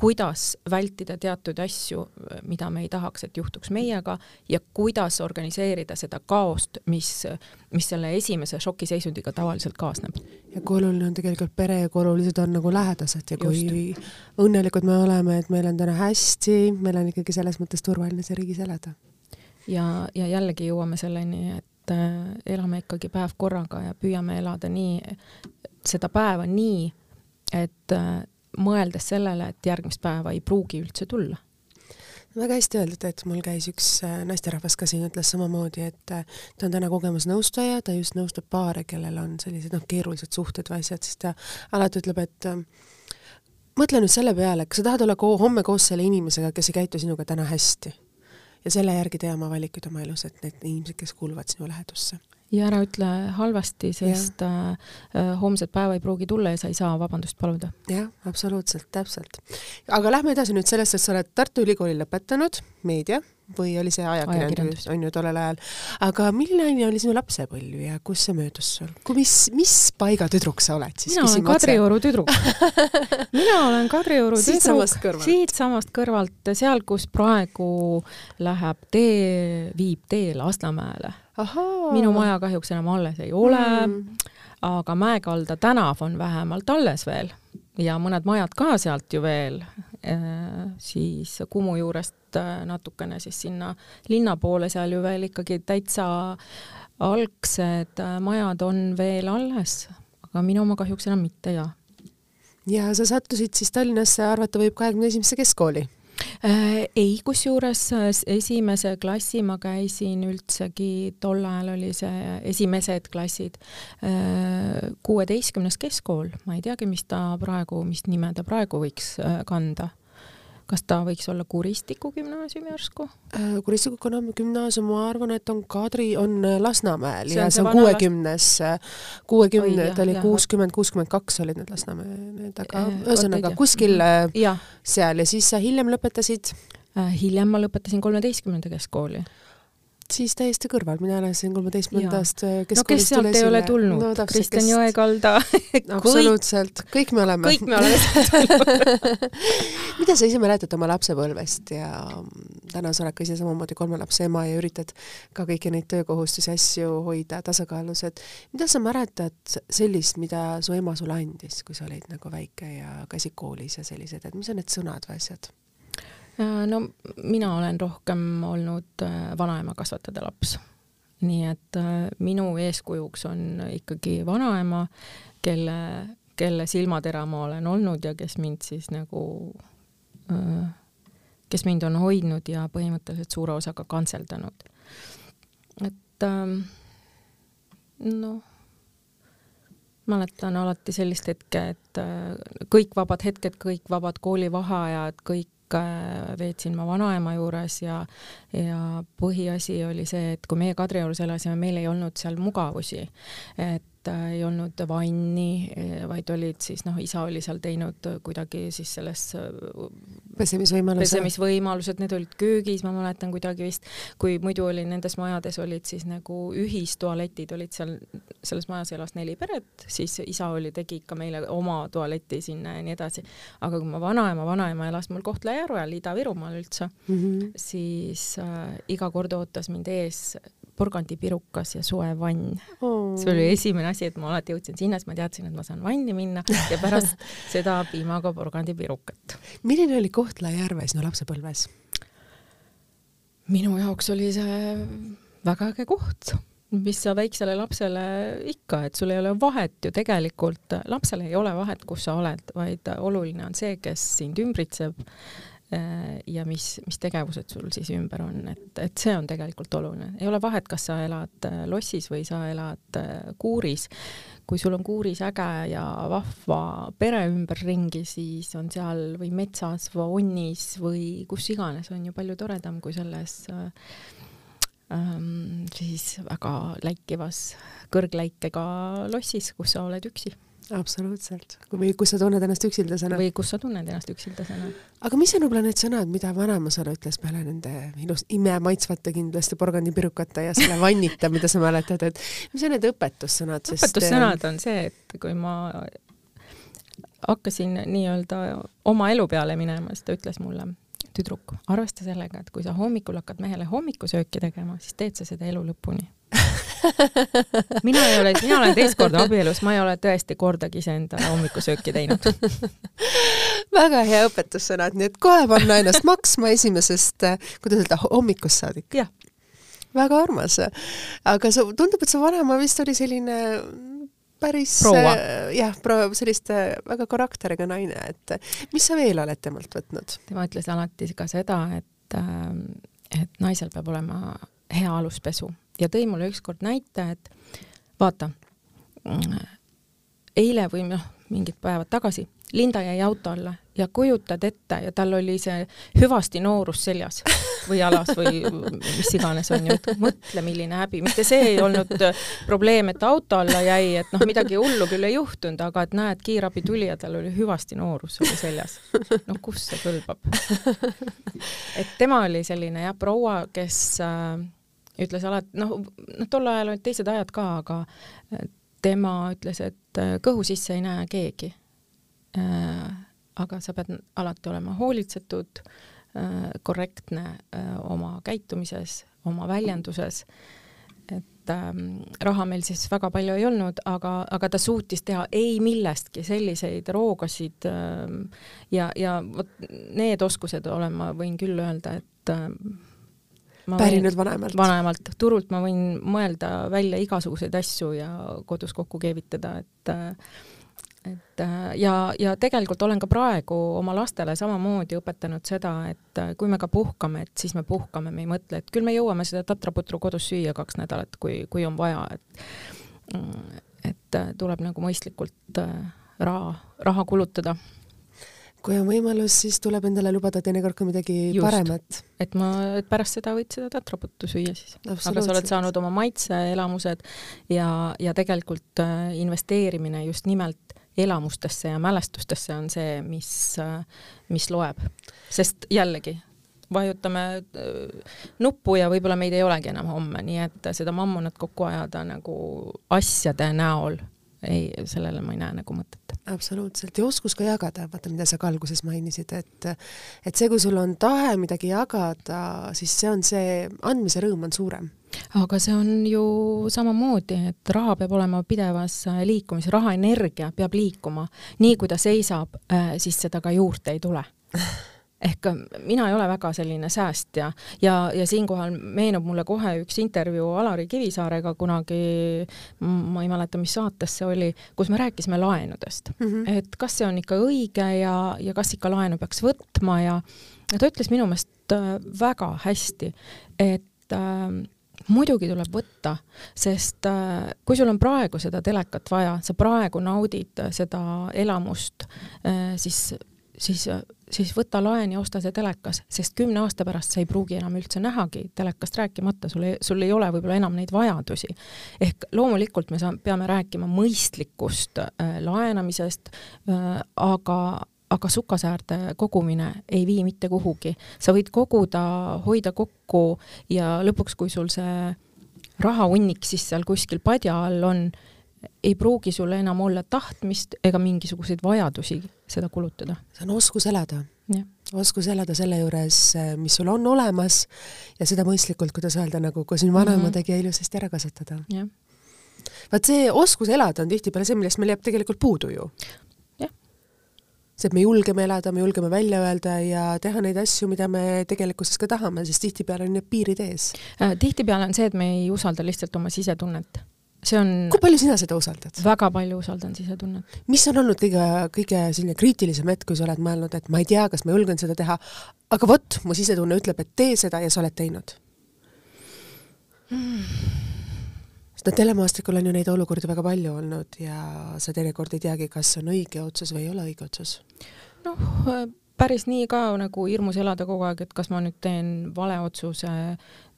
kuidas vältida teatud asju, mida me ei tahaks, et juhtuks meiega ja kuidas organiseerida seda kaost, mis, mis selle esimese šokiseisundiga tavaliselt kaasneb. ja kui oluline on tegelikult pere ja kui olulised on nagu lähedased ja kui õnnelikud me oleme, et meil on täna hästi, meil on ikkagi selles mõttes turvaline see riigis elada. ja, ja jällegi jõuame selleni, et äh, elame ikkagi päev korraga ja püüame elada nii, seda päeva nii, et äh, mõeldes sellele, et järgmist päeva ei pruugi üldse tulla. väga hästi öeldud, et mul käis üks äh, naisterahvas ka siin, ütles samamoodi, et äh, ta on täna kogemusnõustaja, ta just nõustab paare, kellel on sellised noh, keerulised suhted või asjad, siis ta alati ütleb, et äh, mõtle nüüd selle peale, kas sa tahad olla ko homme koos selle inimesega, kes ei käitu sinuga täna hästi. ja selle järgi tee oma valikuid oma elus, et need inimesed, kes kuuluvad sinu lähedusse. Ja ära ütle halvasti, sest äh, äh, homset päeva ei pruugi tulla ja sa ei saa vabandust paluda. jah, absoluutselt, täpselt. aga lähme edasi nüüd sellest, et sa oled Tartu Ülikooli lõpetanud, meedia või oli see ajakirjandus on ju tollel ajal. aga milline oli sinu lapsepõlv ja kus see möödus sul? kui mis, mis paiga tüdruk sa oled siis? mina olen Kadrioru tüdruk. mina olen Kadrioru tüdruk Siitsamast kõrvalt. siitsamast kõrvalt, seal, kus praegu läheb tee, viib tee Lasnamäele. minu maja kahjuks enam alles ei ole mm., aga Mäekalda tänav on vähemalt alles veel ja mõned majad ka sealt ju veel, siis Kumu juurest äh, natukene siis sinna linna poole, seal ju veel ikkagi täitsa algsed äh, majad on veel alles, aga minu oma kahjuks enam mitte ja ja sa sattusid siis Tallinnasse, arvata võib kahekümne esimesse keskkooli. Äh, ei, kusjuures äh, esimese klassi ma käisin üldsegi, tol ajal oli see esimesed klassid, kuueteistkümnes keskkool, ma ei teagi, mis ta praegu, mis nime ta praegu võiks äh, kanda. Kas ta võiks olla Kuristiku gümnaasium järsku? Kuristiku gümnaasium, ma arvan, et on Kadri, on Lasnamäel See on ja see on kuuekümnes, kuuekümne, Oi, ta oli kuuskümmend, kuuskümmend kaks olid need Lasnamäe, need, aga ühesõnaga kuskil äh, jah, seal ja siis sa hiljem lõpetasid? Hiljem ma lõpetasin kolmeteistkümnenda keskkooli. Siis täiesti kõrval, mina elasin kolmeteistkümnendast no keskkoolist kes sealt ei ole tulnud? No, no,, Kristjan kes- Jõekalda, absoluutselt, kõik me oleme. kõik me oleme mida sa ise mäletad oma lapsepõlvest? Ja mm, täna sa oled ka ise samamoodi kolme lapse ema ja üritad ka kõiki neid töökohustusi, asju hoida tasakaalus, et mida sa mäletad sellist, mida su ema sulle andis, kui sa olid nagu väike ja käisid koolis ja sellised, et mis on need sõnad või asjad? Äh, no mina olen rohkem olnud äh, vanaema kasvatada laps. nii et äh, minu eeskujuks on ikkagi vanaema, kelle, kelle silmatera ma olen olnud ja kes mind siis nagu, kes mind on hoidnud ja põhimõtteliselt suure osaga kantseldanud. et ähm, noh, mäletan alati sellist hetke, et kõik vabad hetked, kõik vabad koolivaheajad, kõik veetsin ma vanaema juures ja ja põhiasi oli see, et kui meie Kadriorus elasime, meil ei olnud seal mugavusi, et äh, ei olnud vanni, vaid olid siis noh, isa oli seal teinud kuidagi siis selles äh, pesemisvõimalus. pesemisvõimalused, need olid köögis, ma mäletan kuidagi vist, kui muidu oli nendes majades olid siis nagu ühistualetid olid seal, selles majas elas neli peret, siis isa oli, tegi ikka meile oma tualeti sinna ja nii edasi. aga kui ma vanaema, vanaema elas mul Kohtla-Järvel, Ida-Virumaal üldse, mm. -hmm. siis äh, iga kord ootas mind ees porgandipirukas ja soe vann. Oh. see oli esimene asi, et ma alati jõudsin sinna, siis ma teadsin, et ma saan vanni minna ja pärast seda piimaga porgandipirukat milline oli Kohtla-Järve sinu lapsepõlves? minu jaoks oli see väga äge koht, mis sa väiksele lapsele ikka, et sul ei ole vahet ju tegelikult, lapsel ei ole vahet, kus sa oled, vaid oluline on see, kes sind ümbritseb, ja mis, mis tegevused sul siis ümber on, et, et see on tegelikult oluline. ei ole vahet, kas sa elad lossis või sa elad kuuris. kui sul on kuuris äge ja vahva pere ümberringi, siis on seal või metsas või onnis või kus iganes on ju palju toredam kui selles ähm, siis väga läikivas kõrgläikega lossis, kus sa oled üksi absoluutselt, või kus sa tunned ennast üksildasena. või kus sa tunned ennast üksildasena. aga mis on võib-olla need sõnad, mida vanaema sulle ütles peale nende ilus, imemaitsvate kindlasti porgandipirukate ja selle vannita, mida sa mäletad, et mis on need õpetussõnad? õpetussõnad on see, et kui ma hakkasin nii-öelda oma elu peale minema, siis ta ütles mulle, tüdruk, arvesta sellega, et kui sa hommikul hakkad mehele hommikusööki tegema, siis teed sa seda elu lõpuni mina ei ole, mina olen teist korda abielus, ma ei ole tõesti kordagi iseendale hommikusööki teinud väga hea õpetussõnad, nii et kohe panna ennast maksma esimesest, kuidas öelda, hommikust saadik. jah. väga armas. aga sa, tundub, et su vanaema vist oli selline päris jah, proua, sellist väga karakteriga naine, et mis sa veel oled temalt võtnud? tema ütles alati ka seda, et, et naisel peab olema hea aluspesu ja tõi mulle ükskord näite, et vaata, eile või noh, mingid päevad tagasi, Linda jäi auto alla ja kujutad ette ja tal oli see hüvasti noorus seljas või jalas või mis iganes on ju, et mõtle, milline häbi, mitte see ei olnud probleem, et auto alla jäi, et noh, midagi hullu küll ei juhtunud, aga et näed, kiirabi tuli ja tal oli hüvasti noorus oli seljas. no kus see kõlbab? et tema oli selline jah, proua, kes äh, ütles alati, noh, noh, tol ajal olid teised ajad ka, aga äh, tema ütles, et äh, kõhu sisse ei näe keegi. Äh, aga sa pead alati olema hoolitsetud, korrektne oma käitumises, oma väljenduses et ähm, raha meil siis väga palju ei olnud, aga, aga ta suutis teha ei millestki selliseid roogasid ähm, ja, ja vot need oskused olen ma, võin küll öelda, et ähm, pärinud vanemalt? vanemalt, turult ma võin mõelda välja igasuguseid asju ja kodus kokku keevitada, et et ja, ja tegelikult olen ka praegu oma lastele samamoodi õpetanud seda, et kui me ka puhkame, et siis me puhkame, me ei mõtle, et küll me jõuame seda tatraputru kodus süüa kaks nädalat, kui, kui on vaja, et et tuleb nagu mõistlikult raha, raha kulutada kui on võimalus, siis tuleb endale lubada teinekord ka midagi Just. paremat. et ma, et pärast seda võid seda tatraputtu süüa siis. aga sa oled saanud oma maitseelamused ja, ja tegelikult äh, investeerimine just nimelt elamustesse ja mälestustesse on see, mis äh,, mis loeb. sest jällegi, vajutame äh, nuppu ja võib-olla meid ei olegi enam homme, nii et seda mammonat kokku ajada nagu asjade näol ei, sellele ma ei näe nagu mõtet. absoluutselt ja oskus ka jagada, vaata, mida sa ka alguses mainisid, et et see, kui sul on tahe midagi jagada, siis see on see, andmise rõõm on suurem aga see on ju samamoodi, et raha peab olema pidevas äh, liikumises, rahaenergia peab liikuma. nii kui ta seisab, äh, siis seda ka juurde ei tule ehk äh, mina ei ole väga selline säästja ja, ja siinkohal meenub mulle kohe üks intervjuu Alari Kivisaarega kunagi, ma ei mäleta, mis saates see oli, kus me rääkisime laenudest mm, -hmm. et kas see on ikka õige ja, ja kas ikka laenu peaks võtma ja, ja ta ütles minu meelest äh, väga hästi, et äh, muidugi tuleb võtta, sest äh, kui sul on praegu seda telekat vaja, sa praegu naudid seda elamust äh,, siis, siis siis võta laen ja osta see telekas, sest kümne aasta pärast sa ei pruugi enam üldse nähagi telekast rääkimata, sul ei, sul ei ole võib-olla enam neid vajadusi. ehk loomulikult me saa-, peame rääkima mõistlikust äh, laenamisest äh,, aga aga sukasäärde kogumine ei vii mitte kuhugi. sa võid koguda, hoida kokku ja lõpuks, kui sul see rahahunnik siis seal kuskil padja all on, ei pruugi sul enam olla tahtmist ega mingisuguseid vajadusi seda kulutada. see on oskus elada. oskus elada selle juures, mis sul on olemas ja seda mõistlikult, kuidas öelda, nagu ka sinu vanaema mm -hmm. tegi, ilusasti ära kasutada. vaat see oskus elada on tihtipeale see, millest meil jääb tegelikult puudu ju see, et me julgeme elada, me julgeme välja öelda ja teha neid asju, mida me tegelikkuses ka tahame, sest tihtipeale on need piirid ees äh,. tihtipeale on see, et me ei usalda lihtsalt oma sisetunnet see on kui palju sina seda usaldad? väga palju usaldan sisetunnet. mis on olnud kõige, kõige selline kriitilisem hetk, kui sa oled mõelnud, et ma ei tea, kas ma julgen seda teha, aga vot, mu sisetunne ütleb, et tee seda ja sa oled teinud mm.? sest no telemaastikul on ju neid olukordi väga palju olnud ja sa teinekord ei teagi, kas see on õige otsus või ei ole õige otsus. noh, päris nii ka nagu hirmus elada kogu aeg, et kas ma nüüd teen vale otsuse,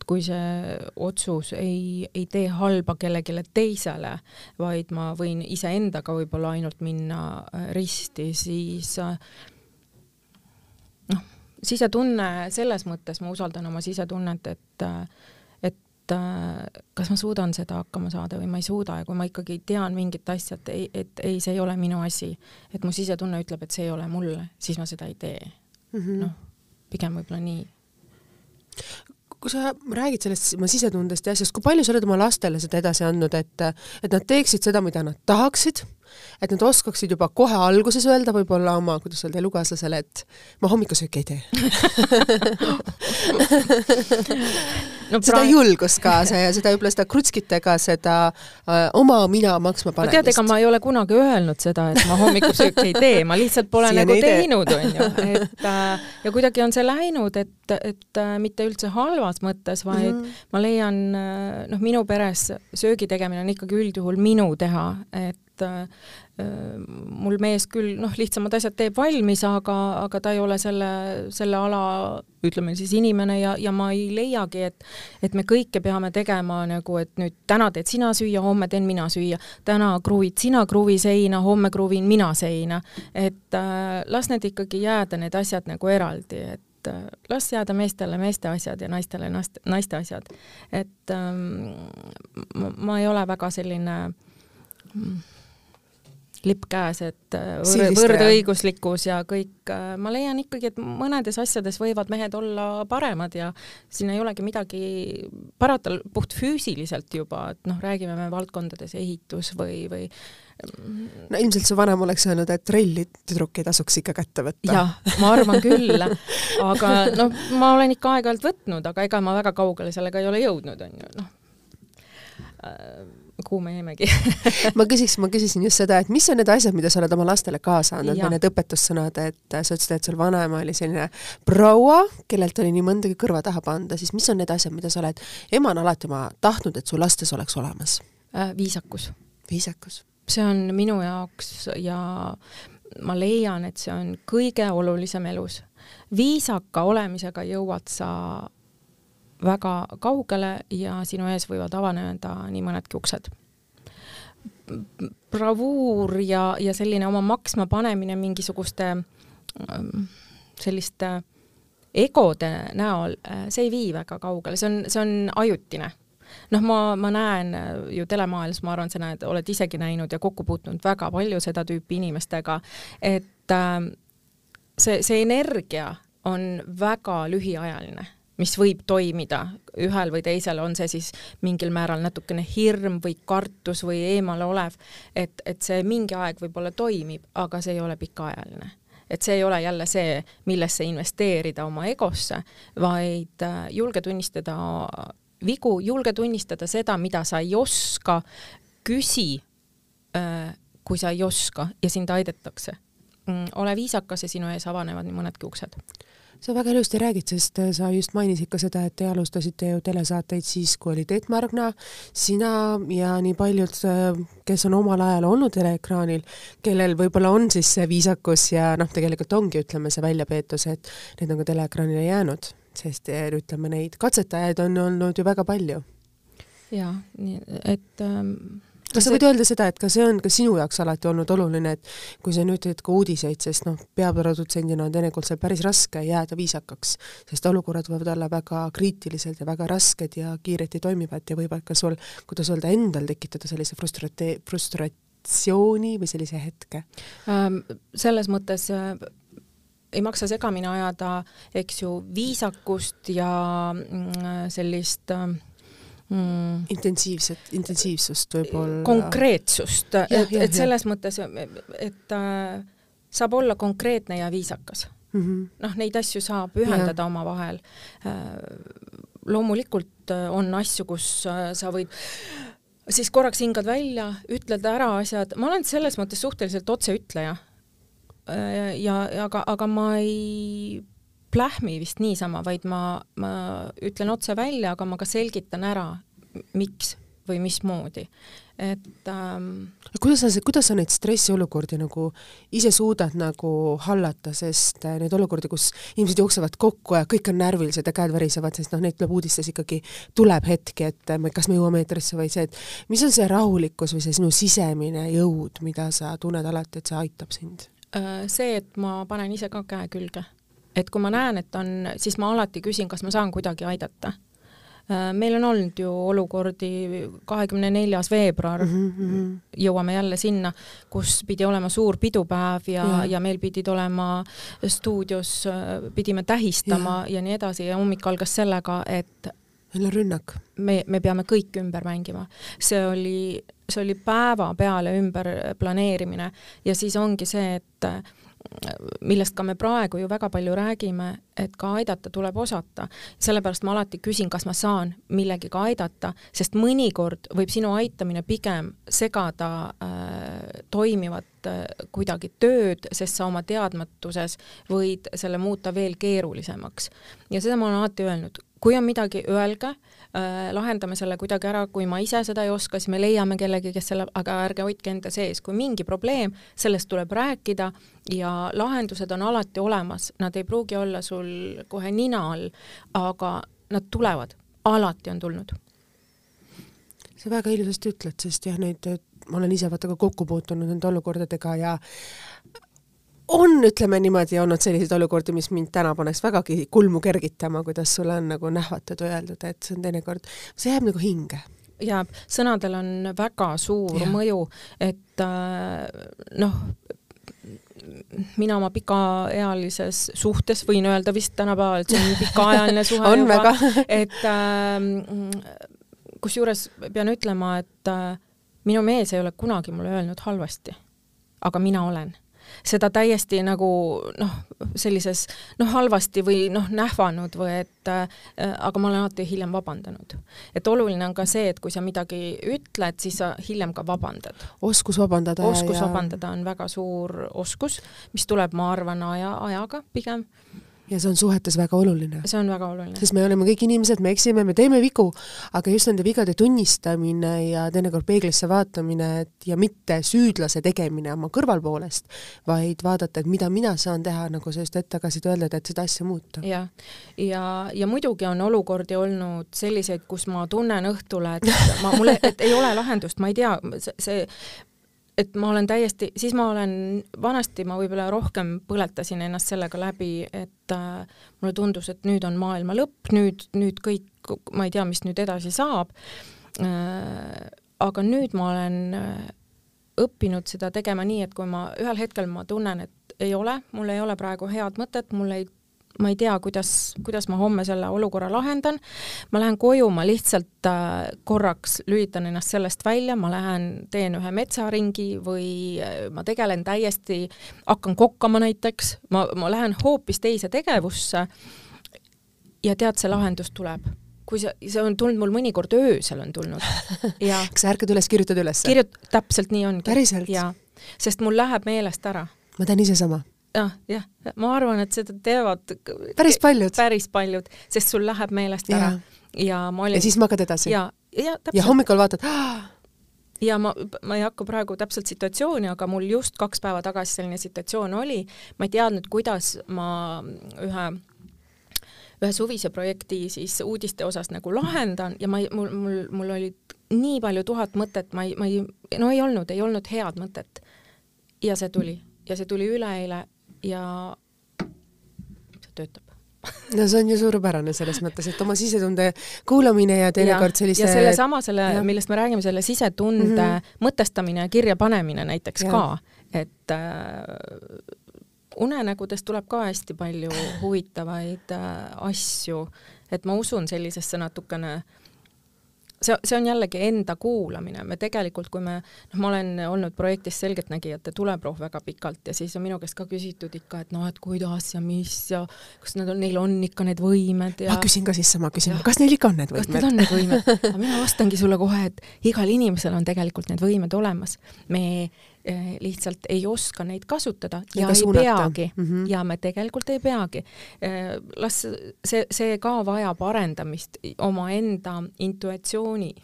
et kui see otsus ei, ei tee halba kellelegi teisele, vaid ma võin iseendaga võib-olla ainult minna äh, risti, siis äh, noh, sisetunne selles mõttes ma usaldan oma sisetunnet, et äh, et kas ma suudan seda hakkama saada või ma ei suuda ja kui ma ikkagi tean mingit asja, et ei, et ei, see ei ole minu asi, et mu sisetunne ütleb, et see ei ole mulle, siis ma seda ei tee mm -hmm.. noh, pigem võib-olla nii. Kui sa räägid sellest oma sisetundest ja asjast, kui palju sa oled oma lastele seda edasi andnud, et, et nad teeksid seda, mida nad tahaksid et nad oskaksid juba kohe alguses öelda võib-olla oma, kuidas öelda, elukaaslasele, et ma hommikusööki ei tee. No, seda praegu... julgust kaasa ja seda võib-olla seda krutskitega seda äh, oma mina maksma panemist. tead, ega ma ei ole kunagi öelnud seda, et ma hommikusööki ei tee, ma lihtsalt pole nagu teinud, onju, et äh, ja kuidagi on see läinud, et, et äh, mitte üldse halvas mõttes, vaid mm -hmm. ma leian, äh, noh, minu peres söögi tegemine on ikkagi üldjuhul minu teha, et et äh, mul mees küll noh, lihtsamad asjad teeb valmis, aga, aga ta ei ole selle, selle ala ütleme siis inimene ja, ja ma ei leiagi, et et me kõike peame tegema nagu, et nüüd täna teed sina süüa, homme teen mina süüa, täna kruvid sina kruvi seina, homme kruvin mina seina, et äh, las need ikkagi jääda, need asjad nagu eraldi, et äh, las jääda meestele meeste asjad ja naistele naiste, naiste asjad. et ähm, ma, ma ei ole väga selline mm, lipp käes, et äh, võr võrdõiguslikkus ja kõik, äh, ma leian ikkagi, et mõnedes asjades võivad mehed olla paremad ja siin ei olegi midagi parata puht füüsiliselt juba, et noh, räägime me valdkondades ehitus või, või no ilmselt su vanem oleks öelnud, et trelli tüdruk ei tasuks ikka kätte võtta. jah, ma arvan küll, aga noh, ma olen ikka aeg-ajalt võtnud, aga ega ma väga kaugele sellega ei ole jõudnud, on ju, noh kuhu me jäimegi ma küsiks, ma küsisin just seda, et mis on need asjad, mida sa oled oma lastele kaasa andnud või need õpetussõnad, et sa ütlesid, et sul vanaema oli selline proua, kellelt oli nii mõndagi kõrva taha panda, siis mis on need asjad, mida sa oled emana alati oma tahtnud, et su lastes oleks olemas äh,? viisakus. viisakus. see on minu jaoks ja ma leian, et see on kõige olulisem elus. viisaka olemisega jõuad sa väga kaugele ja sinu ees võivad avaneda nii mõnedki uksed. bravuur ja, ja selline oma maksma panemine mingisuguste ähm, selliste egode näol, äh, see ei vii väga kaugele, see on, see on ajutine noh, ma, ma näen äh, ju telemaailmas, ma arvan, sa näed, oled isegi näinud ja kokku puutunud väga palju seda tüüpi inimestega, et äh, see, see energia on väga lühiajaline mis võib toimida. Ühel või teisel, on see siis mingil määral natukene hirm või kartus või eemaleolev, et, et see mingi aeg võib-olla toimib, aga see ei ole pikaajaline. Et see ei ole jälle see, millesse investeerida oma egosse, vaid äh, julge tunnistada vigu, julge tunnistada seda, mida sa ei oska, küsi, äh, kui sa ei oska ja sind aidatakse. Mm, ole viisakas ja sinu ees avanevad nii mõnedki uksed sa väga ilusti räägid, sest äh, sa just mainisid ka seda, et te alustasite ju telesaateid siis, kui oli Teet Margna, sina ja nii paljud, äh, kes on omal ajal olnud teleekraanil, kellel võib-olla on siis see viisakus ja noh, tegelikult ongi, ütleme, see väljapeetus, et need on ka teleekraanile jäänud, sest äh, ütleme, neid katsetajaid on olnud ju väga palju. jaa, nii et ähm kas sa võid öelda seda, et ka see on ka sinu jaoks alati olnud oluline, et kui sa nüüd teed ka uudiseid, sest noh, peaprodutsendina on teinekord seal päris raske jääda viisakaks, sest olukorrad võivad olla väga kriitilised ja väga rasked ja kiiresti toimivad ja võivad ka sul, kuidas öelda, endal tekitada sellise frustrate-, frustratsiooni või sellise hetke ähm,? Selles mõttes äh, ei maksa segamini ajada, eks ju, viisakust ja mm, sellist äh, mm. intensiivset, intensiivsust võib-olla. konkreetsust, et, et selles ja. mõttes, et äh, saab olla konkreetne ja viisakas mm -hmm.. noh, neid asju saab ühendada omavahel äh,. loomulikult äh, on asju, kus äh, sa võid siis korraks hingad välja, ütled ära asjad, ma olen selles mõttes suhteliselt otseütleja. Äh, ja, ja aga, aga ma ei plähmi vist niisama, vaid ma, ma ütlen otse välja, aga ma ka selgitan ära, miks või mismoodi et ähm, kuidas sa, kuidas sa neid stressiolukordi nagu ise suudad nagu hallata, sest äh, neid olukordi, kus inimesed jooksevad kokku ja kõik on närvilised ja käed värisevad, sest noh, neid tuleb uudistes ikkagi, tuleb hetki, et äh, kas me jõuame eetrisse või see, et mis on see rahulikkus või see sinu sisemine jõud, mida sa tunned alati, et see aitab sind? Äh, see, et ma panen ise ka käe külge. Et kui ma näen, et on, siis ma alati küsin, kas ma saan kuidagi aidata Äh, meil on olnud ju olukordi, kahekümne neljas veebruar mm, -hmm. jõuame jälle sinna, kus pidi olema suur pidupäev ja, ja., ja meil pidid olema stuudios, äh, pidime tähistama ja. ja nii edasi ja hommik algas sellega, et jälle rünnak. me, me peame kõik ümber mängima. see oli, see oli päevapeale ümber planeerimine ja siis ongi see, et millest ka me praegu ju väga palju räägime, et ka aidata tuleb osata. sellepärast ma alati küsin, kas ma saan millegagi aidata, sest mõnikord võib sinu aitamine pigem segada äh, toimivat äh, kuidagi tööd, sest sa oma teadmatuses võid selle muuta veel keerulisemaks. ja seda ma olen alati öelnud, kui on midagi, öelge äh,, lahendame selle kuidagi ära, kui ma ise seda ei oska, siis me leiame kellegi, kes selle, aga ärge hoidke enda sees, kui mingi probleem, sellest tuleb rääkida ja lahendused on alati olemas, nad ei pruugi olla sul kohe nina all, aga nad tulevad, alati on tulnud. sa väga ilusasti ütled, sest jah, neid, ma olen ise vaata ka kokku puutunud nende olukordadega ja on, ütleme niimoodi, olnud selliseid olukordi, mis mind täna paneks vägagi kulmu kergitama, kuidas sulle on nagu nähvatud öeldud, et see on teinekord, see jääb nagu hinge. Jääb, sõnadel on väga suur ja. mõju, et äh, noh, mina oma pikaealises suhtes võin öelda vist tänapäeval, et see on pikaajaline suhe on juba, et äh, kusjuures pean ütlema, et äh, minu mees ei ole kunagi mulle öelnud halvasti, aga mina olen seda täiesti nagu noh, sellises noh, halvasti või noh, nähvanud või et äh, aga ma olen alati hiljem vabandanud. et oluline on ka see, et kui sa midagi ütled, siis sa hiljem ka vabandad. oskus vabandada. oskus ja... vabandada on väga suur oskus, mis tuleb, ma arvan, aja, ajaga pigem ja see on suhetes väga oluline. see on väga oluline. sest me oleme kõik inimesed, me eksime, me teeme vigu, aga just nende vigade tunnistamine ja teinekord peeglisse vaatamine et ja mitte süüdlase tegemine oma kõrvalpoolest, vaid vaadata, et mida mina saan teha, nagu sa just hetk tagasi öeldud, et seda asja muuta. jah, ja, ja, ja muidugi on olukordi olnud selliseid, kus ma tunnen õhtule, et ma, mul, et ei ole lahendust, ma ei tea, see, see et ma olen täiesti, siis ma olen, vanasti ma võib-olla rohkem põletasin ennast sellega läbi, et äh, mulle tundus, et nüüd on maailma lõpp, nüüd, nüüd kõik, ma ei tea, mis nüüd edasi saab äh,. aga nüüd ma olen äh, õppinud seda tegema nii, et kui ma ühel hetkel ma tunnen, et ei ole, mul ei ole praegu head mõtet, mul ei ma ei tea, kuidas, kuidas ma homme selle olukorra lahendan, ma lähen koju, ma lihtsalt äh, korraks lülitan ennast sellest välja, ma lähen teen ühe metsaringi või äh, ma tegelen täiesti, hakkan kokkama näiteks, ma, ma lähen hoopis teise tegevusse ja tead, see lahendus tuleb kui see, see on tulnud mul mõnikord öösel on tulnud ja kas ärkad üles, kirjutad üles? kirjut-, täpselt nii ongi. päriselt? jaa, sest mul läheb meelest ära. ma teen ise sama jah, jah, ma arvan, et seda teevad päris paljud, päris paljud, sest sul läheb meelest ja. ära ja ma olin ja siis magad edasi? ja, ja täpselt. ja hommikul vaatad ja ma, ma ei hakka praegu täpselt situatsiooni, aga mul just kaks päeva tagasi selline situatsioon oli, ma ei teadnud, kuidas ma ühe ühe suvise projekti siis uudiste osas nagu lahendan ja ma ei, mul, mul, mul oli nii palju tuhat mõtet, ma ei, ma ei, no ei olnud, ei olnud head mõtet. ja see tuli ja see tuli üleeile ja see töötab no see on ju suurepärane selles mõttes, et oma sisetunde kuulamine ja teinekord sellise ja sellesama, selle, selle, millest me räägime, selle sisetunde mm -hmm. mõtestamine ja kirjapanemine näiteks ja. ka, et äh, unenägudest tuleb ka hästi palju huvitavaid äh, asju, et ma usun sellisesse natukene see, see on jällegi enda kuulamine, me tegelikult, kui me, noh, ma olen olnud projektis Selgeltnägijate tuleproov väga pikalt ja siis on minu käest ka küsitud ikka, et noh, et kuidas ja mis ja kas nad on, neil on ikka need võimed ja ma küsin ka siis sama küsimuse, kas neil ikka on need võimed? kas neil on need võimed? aga mina vastangi sulle kohe, et igal inimesel on tegelikult need võimed olemas. me lihtsalt ei oska neid kasutada ja, ja ei suunata. peagi mm -hmm. ja me tegelikult ei peagi. Eh, las see, see ka vajab arendamist, omaenda intuitsiooni,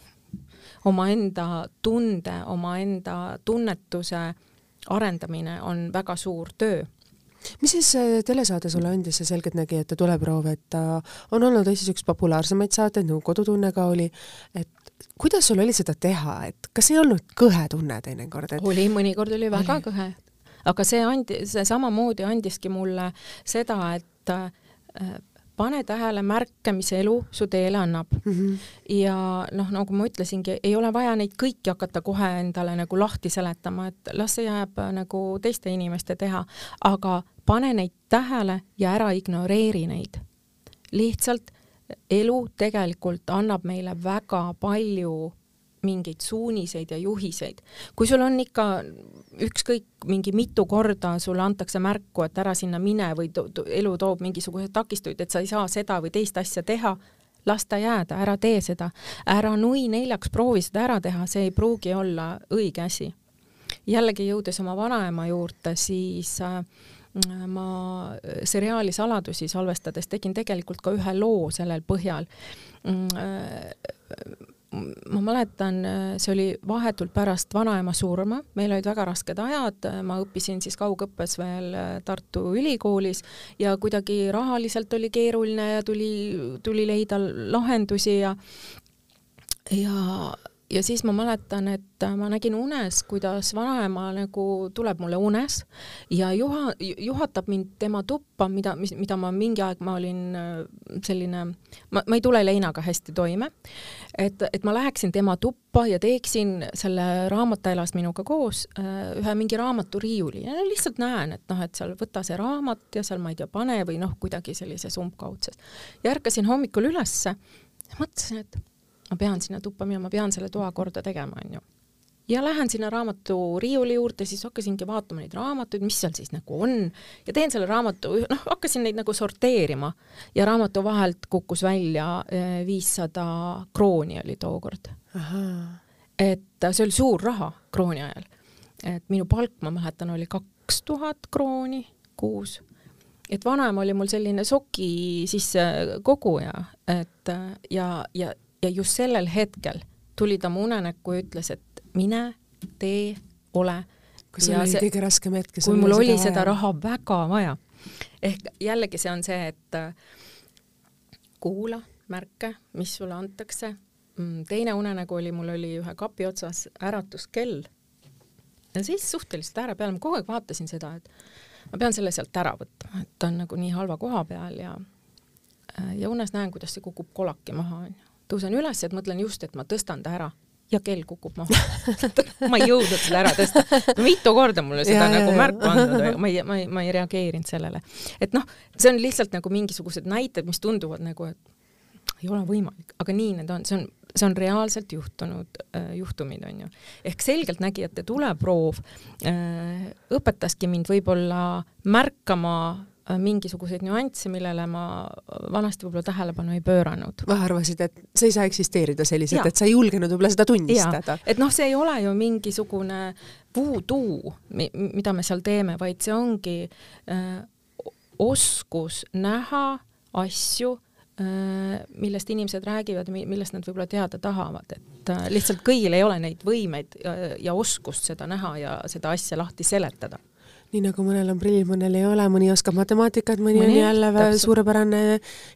omaenda tunde, omaenda tunnetuse arendamine on väga suur töö mis siis äh, telesaade sulle andis, see Selgeltnägijate tuleproov, et ta on olnud Eestis üks populaarsemaid saateid, nagu Kodutunne ka oli, et kuidas sul oli seda teha, et kas ei olnud kõhe tunne teinekord et...? oli, mõnikord oli väga oli. kõhe. aga see andi-, see samamoodi andiski mulle seda, et äh, pane tähele märke, mis elu su teele annab mm. -hmm. ja noh, nagu ma ütlesingi, ei ole vaja neid kõiki hakata kohe endale nagu lahti seletama, et las see jääb äh, nagu teiste inimeste teha, aga pane neid tähele ja ära ignoreeri neid. lihtsalt elu tegelikult annab meile väga palju mingeid suuniseid ja juhiseid. kui sul on ikka ükskõik mingi mitu korda sulle antakse märku, et ära sinna mine või to, elu toob mingisuguseid takistuid, et sa ei saa seda või teist asja teha, las ta jääda, ära tee seda, ära nui neljaks proovi seda ära teha, see ei pruugi olla õige asi. jällegi jõudes oma vanaema juurde, siis äh, ma seriaali Saladusi salvestades tegin tegelikult ka ühe loo sellel põhjal. ma mäletan, see oli vahetult pärast vanaema surma, meil olid väga rasked ajad, ma õppisin siis kaugõppes veel Tartu Ülikoolis ja kuidagi rahaliselt oli keeruline ja tuli, tuli leida lahendusi ja ja ja siis ma mäletan, et ma nägin unes, kuidas vanaema nagu tuleb mulle unes ja juha-, juhatab mind tema tuppa, mida, mis, mida ma mingi aeg, ma olin äh, selline, ma, ma ei tule leinaga hästi toime, et, et ma läheksin tema tuppa ja teeksin selle raamat elas minuga koos äh, ühe mingi raamaturiiuli ja lihtsalt näen, et noh, et seal võta see raamat ja seal ma ei tea, pane või noh, kuidagi sellises umbkaudses. ja ärkasin hommikul ülesse ja mõtlesin, et ma pean sinna tuppa minema, ma pean selle toa korda tegema, onju. ja lähen sinna raamatu riiuli juurde, siis hakkasingi vaatama neid raamatuid, mis seal siis nagu on ja teen selle raamatu, noh, hakkasin neid nagu sorteerima ja raamatu vahelt kukkus välja eh, viissada krooni oli tookord. et see oli suur raha krooni ajal. et minu palk, ma mäletan, oli kaks tuhat krooni kuus et vanaema oli mul selline soki sissekoguja, et ja, ja ja just sellel hetkel tuli ta mu unenäkku ja ütles, et mine, tee, ole. kui see oli kõige raskem hetk. kui mul oli seda vaja. raha väga vaja. ehk jällegi see on see, et äh, kuula märke, mis sulle antakse. Mm, teine unenägu oli, mul oli ühe kapi otsas äratuskell. ja siis suhteliselt ääre peal, ma kogu aeg vaatasin seda, et ma pean selle sealt ära võtma, et ta on nagu nii halva koha peal ja äh, ja unes näen, kuidas see kukub kolaki maha, onju tõusen üles, et mõtlen just, et ma tõstan ta ära ja kell kukub maha ma ei jõudnud seda ära tõsta. mitu korda mulle seda ja, nagu ja, märku andnud, aga ma ei, ma ei, ma ei reageerinud sellele. et noh, see on lihtsalt nagu mingisugused näited, mis tunduvad nagu, et ei ole võimalik, aga nii need on, see on, see on reaalselt juhtunud äh, juhtumid, on ju. ehk selgeltnägijate tuleproov äh, õpetaski mind võib-olla märkama mingisuguseid nüansse, millele ma vanasti võib-olla tähelepanu ei pööranud. arvasid, et see ei saa eksisteerida selliselt, et sa ei julgenud võib-olla seda tunnistada? et noh, see ei ole ju mingisugune voodoo, mida me seal teeme, vaid see ongi äh, oskus näha asju äh,, millest inimesed räägivad, millest nad võib-olla teada tahavad, et äh, lihtsalt kõigil ei ole neid võimeid ja, ja oskust seda näha ja seda asja lahti seletada nii nagu mõnel on prillid, mõnel ei ole, mõni oskab matemaatikat, mõni, on jälle täpselt. suurepärane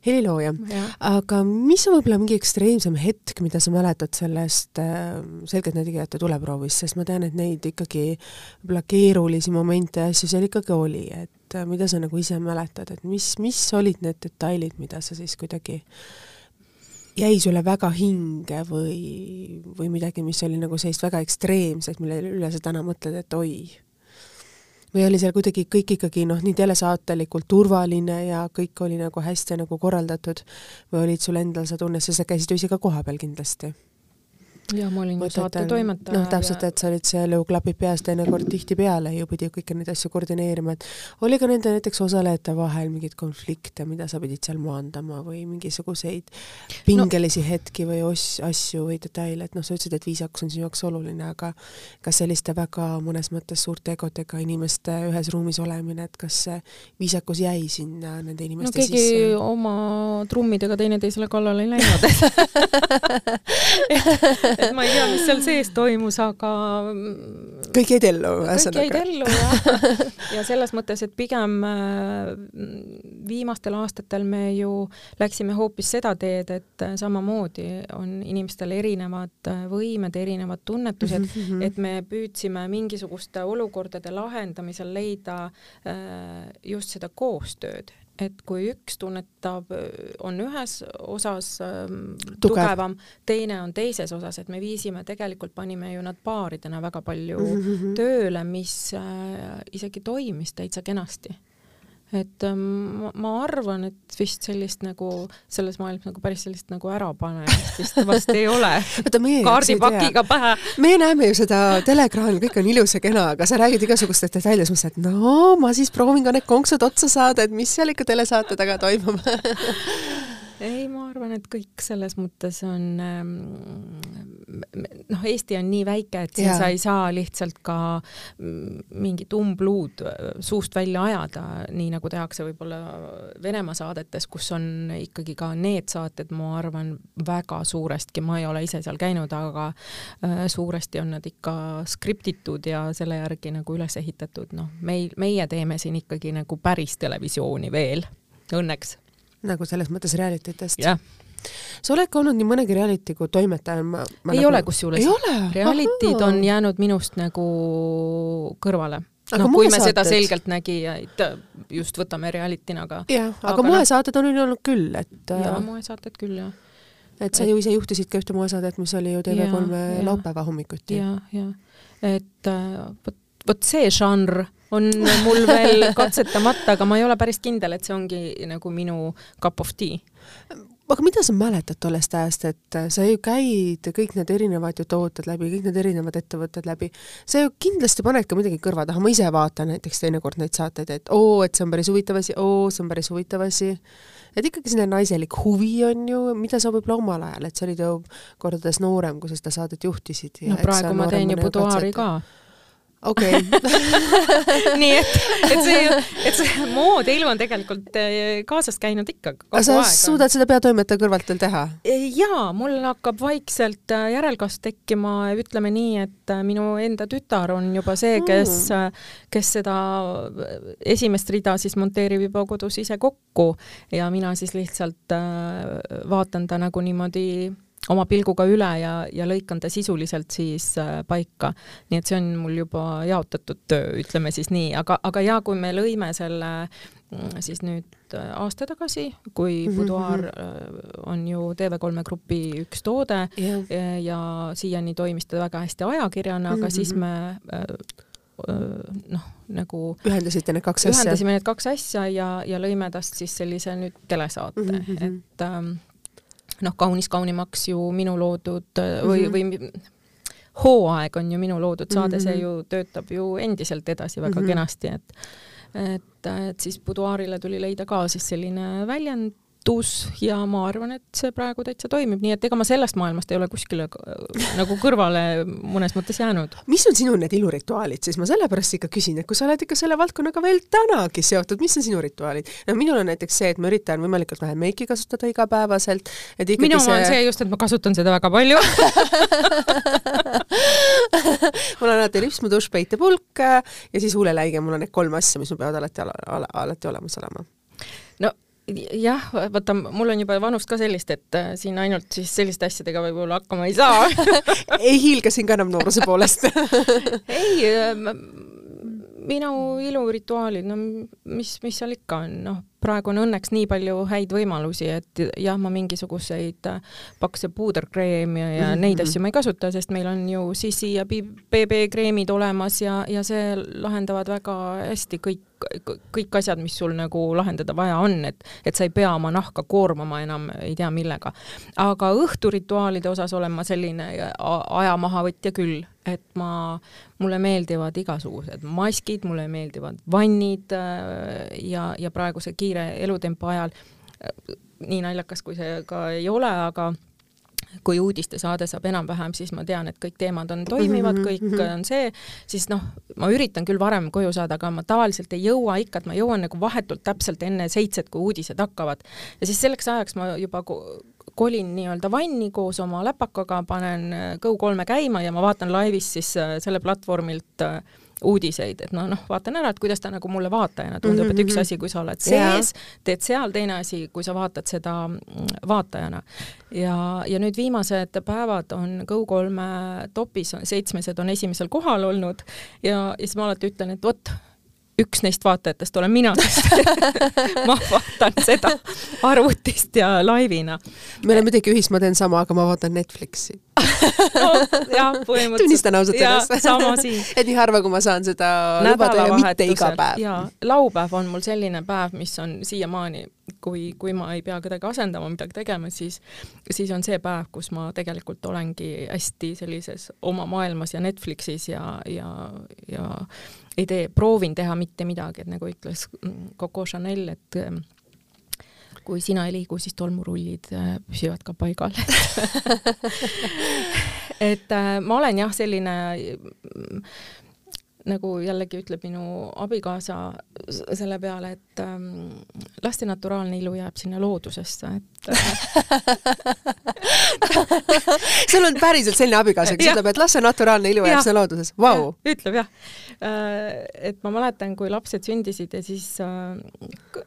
helilooja. aga mis on võib-olla mingi ekstreemsem hetk, mida sa mäletad sellest äh, selgeltnägijate tuleproovist, sest ma tean, et neid ikkagi võib-olla keerulisi momente ja asju seal ikkagi oli, et äh, mida sa nagu ise mäletad, et mis, mis olid need detailid, mida sa siis kuidagi jäi sulle väga hinge või, või midagi, mis oli nagu sellist väga ekstreemset, mille üle sa täna mõtled, et oi või oli seal kuidagi kõik ikkagi noh, nii telesaatelikult turvaline ja kõik oli nagu hästi nagu korraldatud või olid sul endal see tunne, sest sa käisid ju ise ka kohapeal kindlasti? Ja ma olin ju saate toimetaja. noh, täpselt, et sa olid seal ju klapid peas teinekord tihtipeale ju pidi kõiki neid asju koordineerima, et oli ka nende näiteks osalejate vahel mingeid konflikte, mida sa pidid seal maandama või mingisuguseid pingelisi no. hetki või os-, asju või detaile, et noh, sa ütlesid, et viisakus on sinu jaoks oluline, aga kas selliste väga mõnes mõttes suurte egodega inimeste ühes ruumis olemine, et kas see viisakus jäi sinna nende inimeste no, keegi sisse? oma trummidega teineteisele kallale ei läinud et ma ei tea, mis seal sees toimus, aga kõik jäid ellu, ühesõnaga. kõik jäid ellu, jah. ja selles mõttes, et pigem äh, viimastel aastatel me ju läksime hoopis seda teed, et äh, samamoodi on inimestel erinevad äh, võimed, erinevad tunnetused mm, -hmm. et me püüdsime mingisuguste olukordade lahendamisel leida just seda koostööd, et kui üks tunnetab, on ühes osas ähm, Tugev. tugevam, teine on teises osas, et me viisime, tegelikult panime ju nad paaridena väga palju mm -hmm. tööle, mis äh, isegi toimis täitsa kenasti et ähm, ma, arvan, et vist sellist nagu selles maailmas nagu päris sellist nagu ärapanemist vist vast ei ole. kaardipakiga pähe. meie näeme ju seda teleekraanil, kõik on ilus ja kena, aga sa räägid igasugustest detailidest, mõtled, et no ma siis proovin ka need konksud otsa saada, et mis seal ikka telesaate taga toimub ei, ma arvan, et kõik selles mõttes on ähm, noh, Eesti on nii väike, et siin sa ei saa lihtsalt ka mingit umbluud äh, suust välja ajada, nii nagu tehakse võib-olla Venemaa saadetes, kus on ikkagi ka need saated, ma arvan, väga suurestki, ma ei ole ise seal käinud, aga äh, suuresti on nad ikka skriptitud ja selle järgi nagu üles ehitatud, noh, meil, meie teeme siin ikkagi nagu päris televisiooni veel, õnneks nagu selles mõttes reality test yeah.? sa oled ka olnud nii mõnegi reality kui toimetaja, ma, ma ei nagu... ole kusjuures. Reality'd on jäänud minust nagu kõrvale. no kui me seda selgeltnägijaid just võtame reality'na, aga jah, aga, aga moesaated on olnud küll, et jaa, moesaated küll, jah. et sa ju ise juhtisid ka ühte moesaadet, mis oli ju TV3 laupäeva hommikuti ja,. jah, jah. et äh, vot, vot see žanr on mul veel katsetamata, aga ma ei ole päris kindel, et see ongi nagu minu cup of tea. aga mida sa mäletad tollest ajast, et sa ju käid kõik need erinevad ju tooted läbi, kõik need erinevad ettevõtted läbi, sa ju kindlasti paned ka midagi kõrva taha, ma ise vaatan näiteks teinekord neid saateid, et oo, et see on päris huvitav asi, oo, see on päris huvitav asi et ikkagi selline naiselik huvi on ju, mida sa võib-olla omal ajal, et sa olid ju kordades noorem, kui sa seda saadet juhtisid. no praegu ma teen ju buduaari ka okei okay. nii et, et see, et see mood ja ilu on tegelikult eh, kaasas käinud ikka kogu aeg. sa suudad seda peatoimetaja kõrvalt veel teha? Eh, jaa, mul hakkab vaikselt eh, järelkasv tekkima, ütleme nii, et minu enda tütar on juba see, kes mm., kes seda esimest rida siis monteerib juba kodus ise kokku ja mina siis lihtsalt vaatan ta nagu niimoodi oma pilguga üle ja, ja lõikan ta sisuliselt siis äh, paika. nii et see on mul juba jaotatud töö, ütleme siis nii, aga, aga ja kui me lõime selle mm, siis nüüd äh, aasta tagasi, kui -hmm. Boudoir äh, on ju TV3 Grupi üks toode ja, ja siiani toimis ta väga hästi ajakirjana aga siis me noh, nagu ühendasite need kaks asja? ühendasime need kaks asja ja, ja lõime tast siis sellise nüüd telesaate mm, -hmm. et ähm, noh, kaunis kaunimaks ju minu loodud või mm, -hmm. või hooaeg on ju minu loodud saade mm, -hmm. see mhm. ju töötab ju endiselt edasi väga mm -hmm. kenasti, et et, et siis Buduaarile tuli leida ka siis selline väljend, muutus ja ma arvan, et see praegu täitsa toimib, nii et ega ma sellest maailmast ei ole kuskile nagu kõrvale mõnes mõttes jäänud. mis on sinu need ilurituaalid siis, ma sellepärast ikka küsin, et kui sa oled ikka selle valdkonnaga veel tänagi seotud, mis on sinu rituaalid? no minul on näiteks see, et ma üritan võimalikult vähe meiki kasutada igapäevaselt, et ikkagi minu see... on see just, et ma kasutan seda väga palju. Mul on alati lips, mu dušš, peitepulk ja siis huuleläige, mul on need kolm asja, mis mul peavad alati, alati olemas olema jah, vaata, mul on juba vanust ka sellist, et äh, siin ainult siis selliste asjadega võib-olla hakkama ei saa ei hiilga siin ka enam nooruse poolest ei äh,, minu ilurituaalid, no mis, mis seal ikka on, noh, praegu on õnneks nii palju häid võimalusi, et jah, ma mingisuguseid äh, pakse puuderkreemi ja, ja mm -hmm. neid asju ma ei kasuta, sest meil on ju CC ja BB kreemid olemas ja, ja see lahendavad väga hästi kõik kõik asjad, mis sul nagu lahendada vaja on, et, et sa ei pea oma nahka koormama enam ei tea millega. aga õhturituaalide osas olen ma selline aja mahavõtja küll, et ma, mulle meeldivad igasugused maskid, mulle meeldivad vannid äh, ja, ja praeguse kiire elutempo ajal äh, nii naljakas, kui see ka ei ole, aga kui uudistesaade saab enam-vähem, siis ma tean, et kõik teemad on toimivad, mhm, kõik mhm. on see, siis noh, ma üritan küll varem koju saada, aga ma tavaliselt ei jõua ikka, et ma jõuan nagu vahetult täpselt enne seitset, kui uudised hakkavad. ja siis selleks ajaks ma juba kolin nii-öelda vanni koos oma läpakaga, panen Go3-e käima ja ma vaatan laivis siis äh, selle platvormilt äh, uudiseid, et no noh, vaatan ära, et kuidas ta nagu mulle vaatajana tundub mm, -hmm. et üks mhm. asi, kui sa oled sees, teed seal, teine asi, kui sa vaatad seda mm, vaatajana. ja, ja nüüd viimased päevad on Go3 topis, seitsmesed on esimesel kohal olnud ja, ja siis ma alati ütlen, et vot, üks neist vaatajatest olen mina, sest ma vaatan seda arvutist ja laivina. meil on midagi ühist, ma teen sama, aga ma vaatan Netflixi no jah, põhimõtteliselt. tunnistan ausalt ennast. et nii harva, kui ma saan seda lubada ja mitte iga päev. jaa, laupäev on mul selline päev, mis on siiamaani, kui, kui ma ei pea kedagi asendama, midagi tegema, siis, siis on see päev, kus ma tegelikult olengi hästi sellises oma maailmas ja Netflixis ja, ja, ja ei tee, proovin teha mitte midagi, et nagu ütles Coco Chanel, et ähm, kui sina ei liigu, siis tolmurullid äh, püsivad ka paigal. Et äh, ma olen jah, selline nagu jällegi ütleb minu abikaasa selle peale, et ähm, laste naturaalne ilu jääb sinna loodusesse, et sul on päriselt selline abikaasa, kes ütleb, et laste naturaalne ilu jääb sinna loodusesse, vau! ütleb jah. Äh, et ma mäletan, kui lapsed sündisid ja siis äh,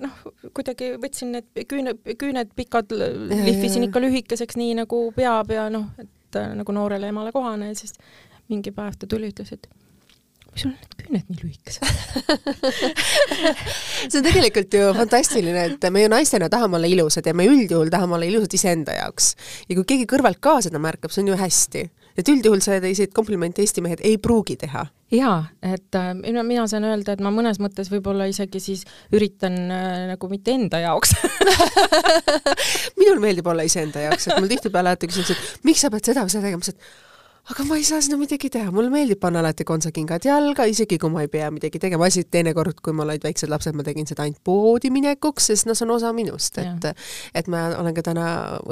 noh, kuidagi võtsin need küüned, küüned pikad, lihvisin ikka lühikeseks, nii nagu peab ja noh, et äh, nagu noorele emale kohane ja siis mingi päev ta tuli, ütles, et miks sul need küüned nii lühikesed see on tegelikult ju fantastiline, et me ju naistena tahame olla ilusad ja me üldjuhul tahame olla ilusad iseenda jaoks. ja kui keegi kõrvalt ka seda märkab, see on ju hästi. et üldjuhul selliseid komplimente Eesti mehed ei pruugi teha jaa, et äh, mina, mina saan öelda, et ma mõnes mõttes võib-olla isegi siis üritan äh, nagu mitte enda jaoks minul meeldib olla iseenda jaoks, et mul tihtipeale alati küsitakse, et miks sa pead seda või seda tegema, siis et aga ma ei saa sinna midagi teha, mulle meeldib panna alati kontsakingad jalga, isegi kui ma ei pea midagi tegema, asi teinekord, kui mul olid väiksed lapsed, ma tegin seda ainult poodi minekuks, sest noh, see on osa minust, et et ma olen ka täna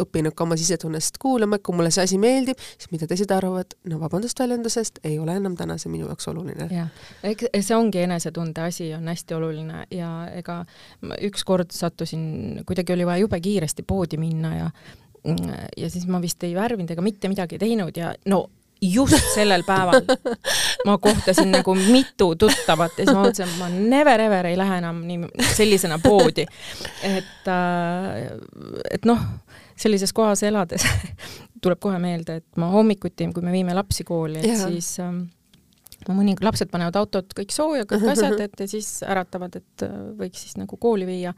õppinud ka oma sisetunnest kuulama, et kui mulle see asi meeldib, siis mida teised arvavad, no vabandust väljendusest, ei ole enam täna see minu jaoks oluline. jah, eks see ongi enesetunde asi, on hästi oluline. Ja ega ükskord sattusin, kuidagi oli vaja jube kiiresti poodi minna ja ja siis ma vist ei värvinud ega mitte midagi teinud ja no just sellel päeval ma kohtasin nagu mitu tuttavat ja siis ma mõtlesin, et ma never ever ei lähe enam nii sellisena poodi. et, äh, et noh, sellises kohas elades tuleb kohe meelde, et ma hommikuti, kui me viime lapsi kooli, et ja. siis ähm, no mõni, lapsed panevad autot kõik sooja, kõik asjad, et ja siis äratavad, et äh, võiks siis nagu kooli viia.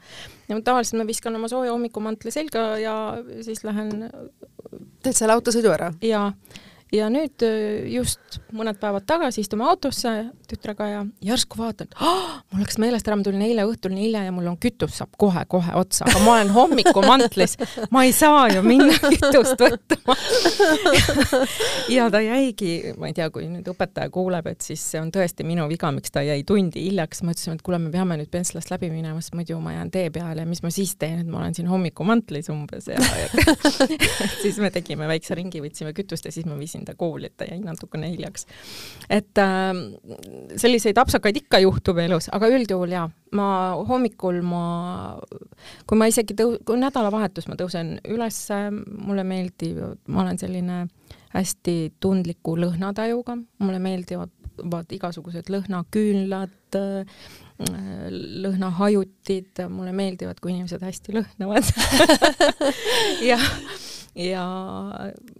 ja tavaliselt ma viskan oma sooja hommikumantli selga ja siis lähen teed selle autosõidu ära? jaa ja nüüd äh, just mõned päevad tagasi istume autosse tütrega ja järsku vaatan oh,, mul läks meelest ära, ma tulin eile õhtul nii hilja ja mul on kütus saab kohe-kohe otsa, aga ma olen hommikumantlis, ma ei saa ju minna kütust võtma. Ja ta jäigi, ma ei tea, kui nüüd õpetaja kuuleb, et siis see on tõesti minu viga, miks ta jäi tundi hiljaks, ma ütlesin, et kuule, me peame nüüd Pentslast läbi minema, sest muidu ma jään tee peale ja mis ma siis teen, et ma olen siin hommikumantlis umbes ja, ja siis me tegime väikse ringi, võtsime kütust ja siis ma viisin viisin ta kooli, et ta jäi natukene hiljaks. et äh, selliseid apsakaid ikka juhtub elus, aga üldjuhul jaa, ma hommikul ma, kui ma isegi tõu-, kui nädalavahetus ma tõusen üles, mulle meeldib, ma olen selline hästi tundliku lõhnatajuga, mulle meeldivad igasugused lõhnaküünlad, lõhnahajutid, mulle meeldivad, kui inimesed hästi lõhnavad ja ja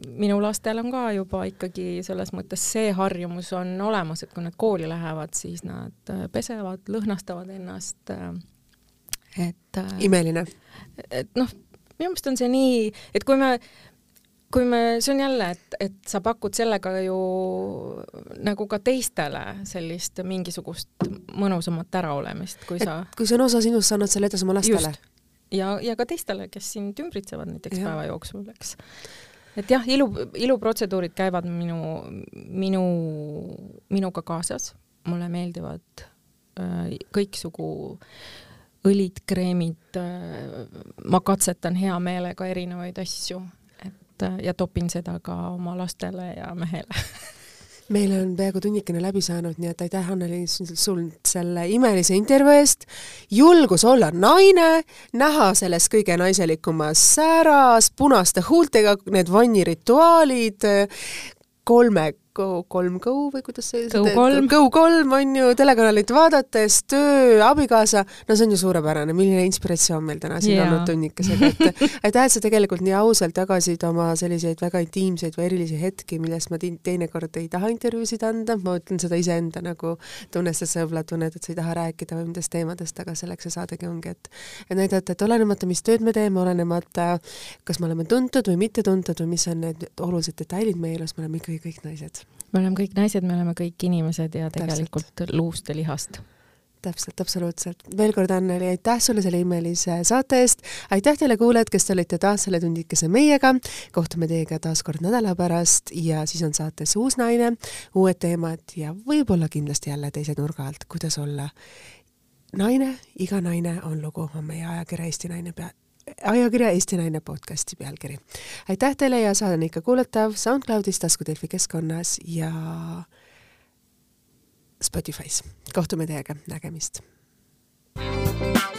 minu lastel on ka juba ikkagi selles mõttes see harjumus on olemas, et kui nad kooli lähevad, siis nad äh, pesevad, lõhnastavad ennast. Äh, et. Äh, imeline. et noh, minu meelest on see nii, et kui me kui me, see on jälle, et, et sa pakud sellega ju nagu ka teistele sellist mingisugust mõnusamat äraolemist, kui et sa kui see on osa sinust, sa annad selle edasi oma lastele. ja, ja ka teistele, kes sind ümbritsevad näiteks ja. päeva jooksul, eks. et jah, ilu, iluprotseduurid käivad minu, minu, minuga kaasas, mulle meeldivad äh, kõiksugu õlid, kreemid äh,, ma katsetan hea meelega erinevaid asju et äh, ja topin seda ka oma lastele ja mehele meil on peaaegu tunnikene läbi saanud, nii et aitäh, Anneli, sul selle imelise intervjuu eest. julgus olla naine, näha selles kõige naiselikumas sääras, punaste huultega, need vannirituaalid, kolme Go kolm Go või kuidas see Go kolm. Go kolm on ju, telekanalit vaadates, töö, abikaasa, no see on ju suurepärane, milline inspiratsioon meil täna siin yeah. olnud tunnikesega, et aitäh, et sa tegelikult nii ausalt jagasid oma selliseid väga intiimseid või erilisi hetki, millest ma teinekord ei taha intervjuusid anda, ma ütlen seda iseenda nagu tunnestades, sa võib-olla tunned, et sa ei taha rääkida või nendest teemadest, aga selleks see saadegi ongi, et et näidata, et olenemata, mis tööd me teeme, olenemata, kas me oleme tuntud või mitte tuntud või mis on need olulised detailid meie elus, me oleme ikkagi kõik naised me oleme kõik naised, me oleme kõik inimesed ja tegelikult täpselt. luust ja lihast täpselt, absoluutselt. veel kord, Anneli, aitäh sulle selle imelise saate eest. aitäh teile, kuulajad, kes te olite taas selle tundikese meiega. kohtume teiega taas kord nädala pärast ja siis on saates uus naine, uued teemad ja võib-olla kindlasti jälle teise nurga alt, kuidas olla naine, iga naine on lugu, on meie ajakirja Eesti Naine pea ajakirja Eesti Naine podcasti pealkiri. aitäh teile ja saade on ikka kuulatav SoundCloudis, taskudelfi keskkonnas ja Spotify's. kohtume teiega, nägemist. thank you